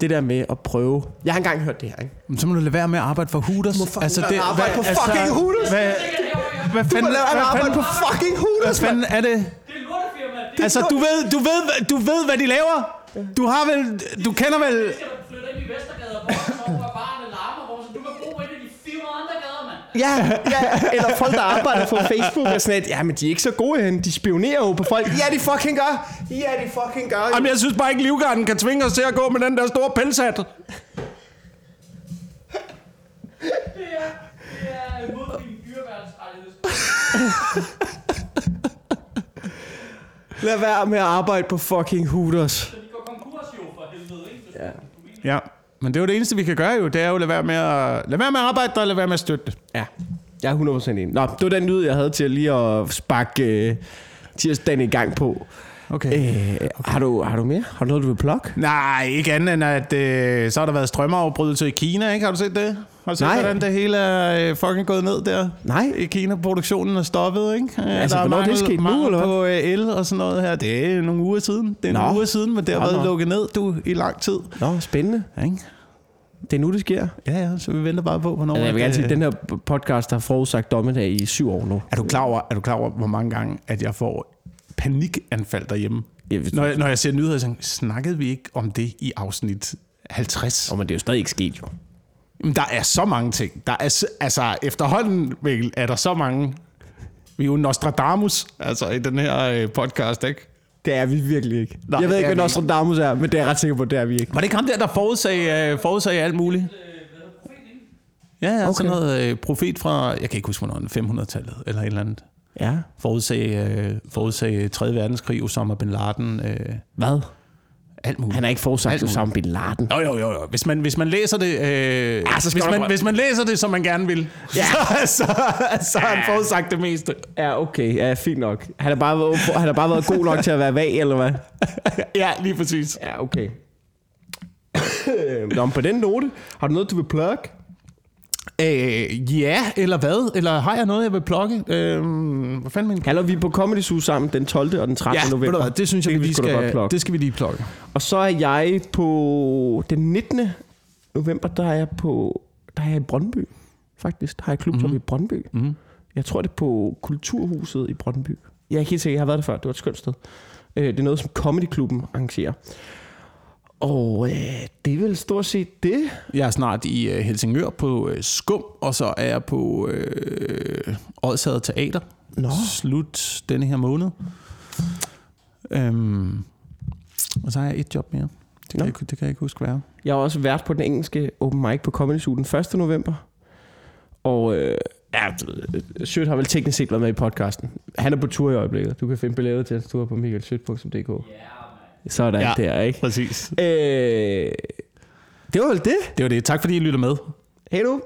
Det der med at prøve... Jeg har engang hørt det her, ikke? Men Så må du lade være med at arbejde for Hooters. Du må med at arbejde på fucking Hooters. Hvad, hvad Du må fanden, lade være med at hvad arbejde fanden, på fucking hvad Hooters, mand! fanden er det? Det er lortefirma. Det Altså, du ved, du ved, du ved, hvad de laver. Du har vel, du kender vel... Ja, ja, eller folk, der arbejder på Facebook og sådan et, ja, men de er ikke så gode hen. De spionerer jo på folk. Ja, de fucking gør. Ja, de fucking gør. Jamen, jeg synes bare ikke, Livgarden kan tvinge os til at gå med den der store pelshat. Det er, det er imod min. Lad være med at arbejde på fucking Hooters. Så de går konkurs jo for helvede, ikke? Ja. Ja, men det er jo det eneste, vi kan gøre jo. Det er jo at lade være med at, lade være med at arbejde og lade være med at støtte det. Ja, jeg er 100% enig. Nå, det var den lyd, jeg havde til lige at sparke øh, tirsdagen i gang på. Okay. Øh, okay. Har, du, har du mere? Har du noget, du vil plukke? Nej, ikke andet end, at øh, så har der været strømmeafbrydelse i Kina, ikke? Har du set det? Har du set, Nej. hvordan det hele er øh, fucking gået ned der? Nej. I Kina, produktionen er stoppet, ikke? Øh, Altså, der er er det mangel, sket nu, mangel eller hvad? på øh, el og sådan noget her. Det er nogle uger siden. Det er Nå. nogle uger siden, men det har Nå, været nå. lukket ned, du, i lang tid. Nå, spændende. Ikke? Det er nu, det sker. Ja, ja, så vi venter bare på, hvornår... Altså, jeg vil gerne sige, øh, at den her podcast har forudsagt dommedag i syv år nu. Er du klar over, er du klar over hvor mange gange, at jeg får panikanfald derhjemme? Ja, du- Når jeg, når jeg ser nyheder, så snakkede vi ikke om det i afsnit 50? Åh, men det er jo stadig ikke sket, jo. Jamen, der er så mange ting. Der er, altså, efterhånden, Mikkel, er der så mange... Vi er jo Nostradamus, altså, i den her øh, podcast, ikke? Det er vi virkelig ikke. Nej, jeg ved ikke, hvad Nostradamus er, men det er jeg ret sikker på, det er vi ikke. Var det ikke ham der, der forudsagde, øh, forudsagde alt muligt? Ja, ja, okay. sådan noget øh, profet fra, jeg kan ikke huske, hvornår, 500-tallet, eller et eller andet. Ja. Forudsagde, øh, forudsagde 3. verdenskrig, Osama Bin Laden, øh, Hvad? Alt muligt. Han har ikke muligt. Osama Bin Laden. Jo, jo, jo, jo. Hvis man, hvis man læser det, øh, Ja, så hvis, man, hvis man læser det, som man gerne vil, ja. (laughs) så, så, så har han forudsagt det meste. Ja, okay. Ja, fint nok. Han har bare været, han har bare været god nok til at være vag, eller hvad? (laughs) ja, lige præcis. Ja, okay. (coughs) Nå, men på den note, har du noget, du vil plukke? Øh, ja, eller hvad? Eller har jeg noget, jeg vil plukke? Øh, hvad fanden. Hallo, vi er på Comedy Zoo sammen den 12. og den 13. Ja, november. hvad, det synes jeg, Det vi vi skal, det skal vi lige plukke. Og så er jeg på den 19. november, der er jeg på der er jeg i Brøndby. Faktisk, der har jeg Mhm. mm-hmm. i Brøndby. Mm. Jeg tror, det er på Kulturhuset i Brøndby. Jeg er ikke helt sikker, jeg har været der før. Det var et skønt sted. Øh, Det er noget, som Comedy-klubben arrangerer. Og øh, det er vel stort set det. Jeg er snart i øh, Helsingør på øh, Skum, og så er jeg på øh, Odshavet Teater. Nå. Slut denne her måned. Øhm, og så har jeg et job mere. Det kan, Nå. jeg, ikke- det kan jeg ikke huske, hvad er. Jeg har også været på den engelske open mic på Comedy Zoo den 1. november. Og øh, ja, Sødt har vel teknisk set været med i podcasten. Han er på tur i øjeblikket. Du kan finde billetter til hans tur på michaelsødt.dk. Sådan Ja. der, ikke? Præcis. Øh, det var vel det. Det var det. Tak fordi I lytter med. Hej du.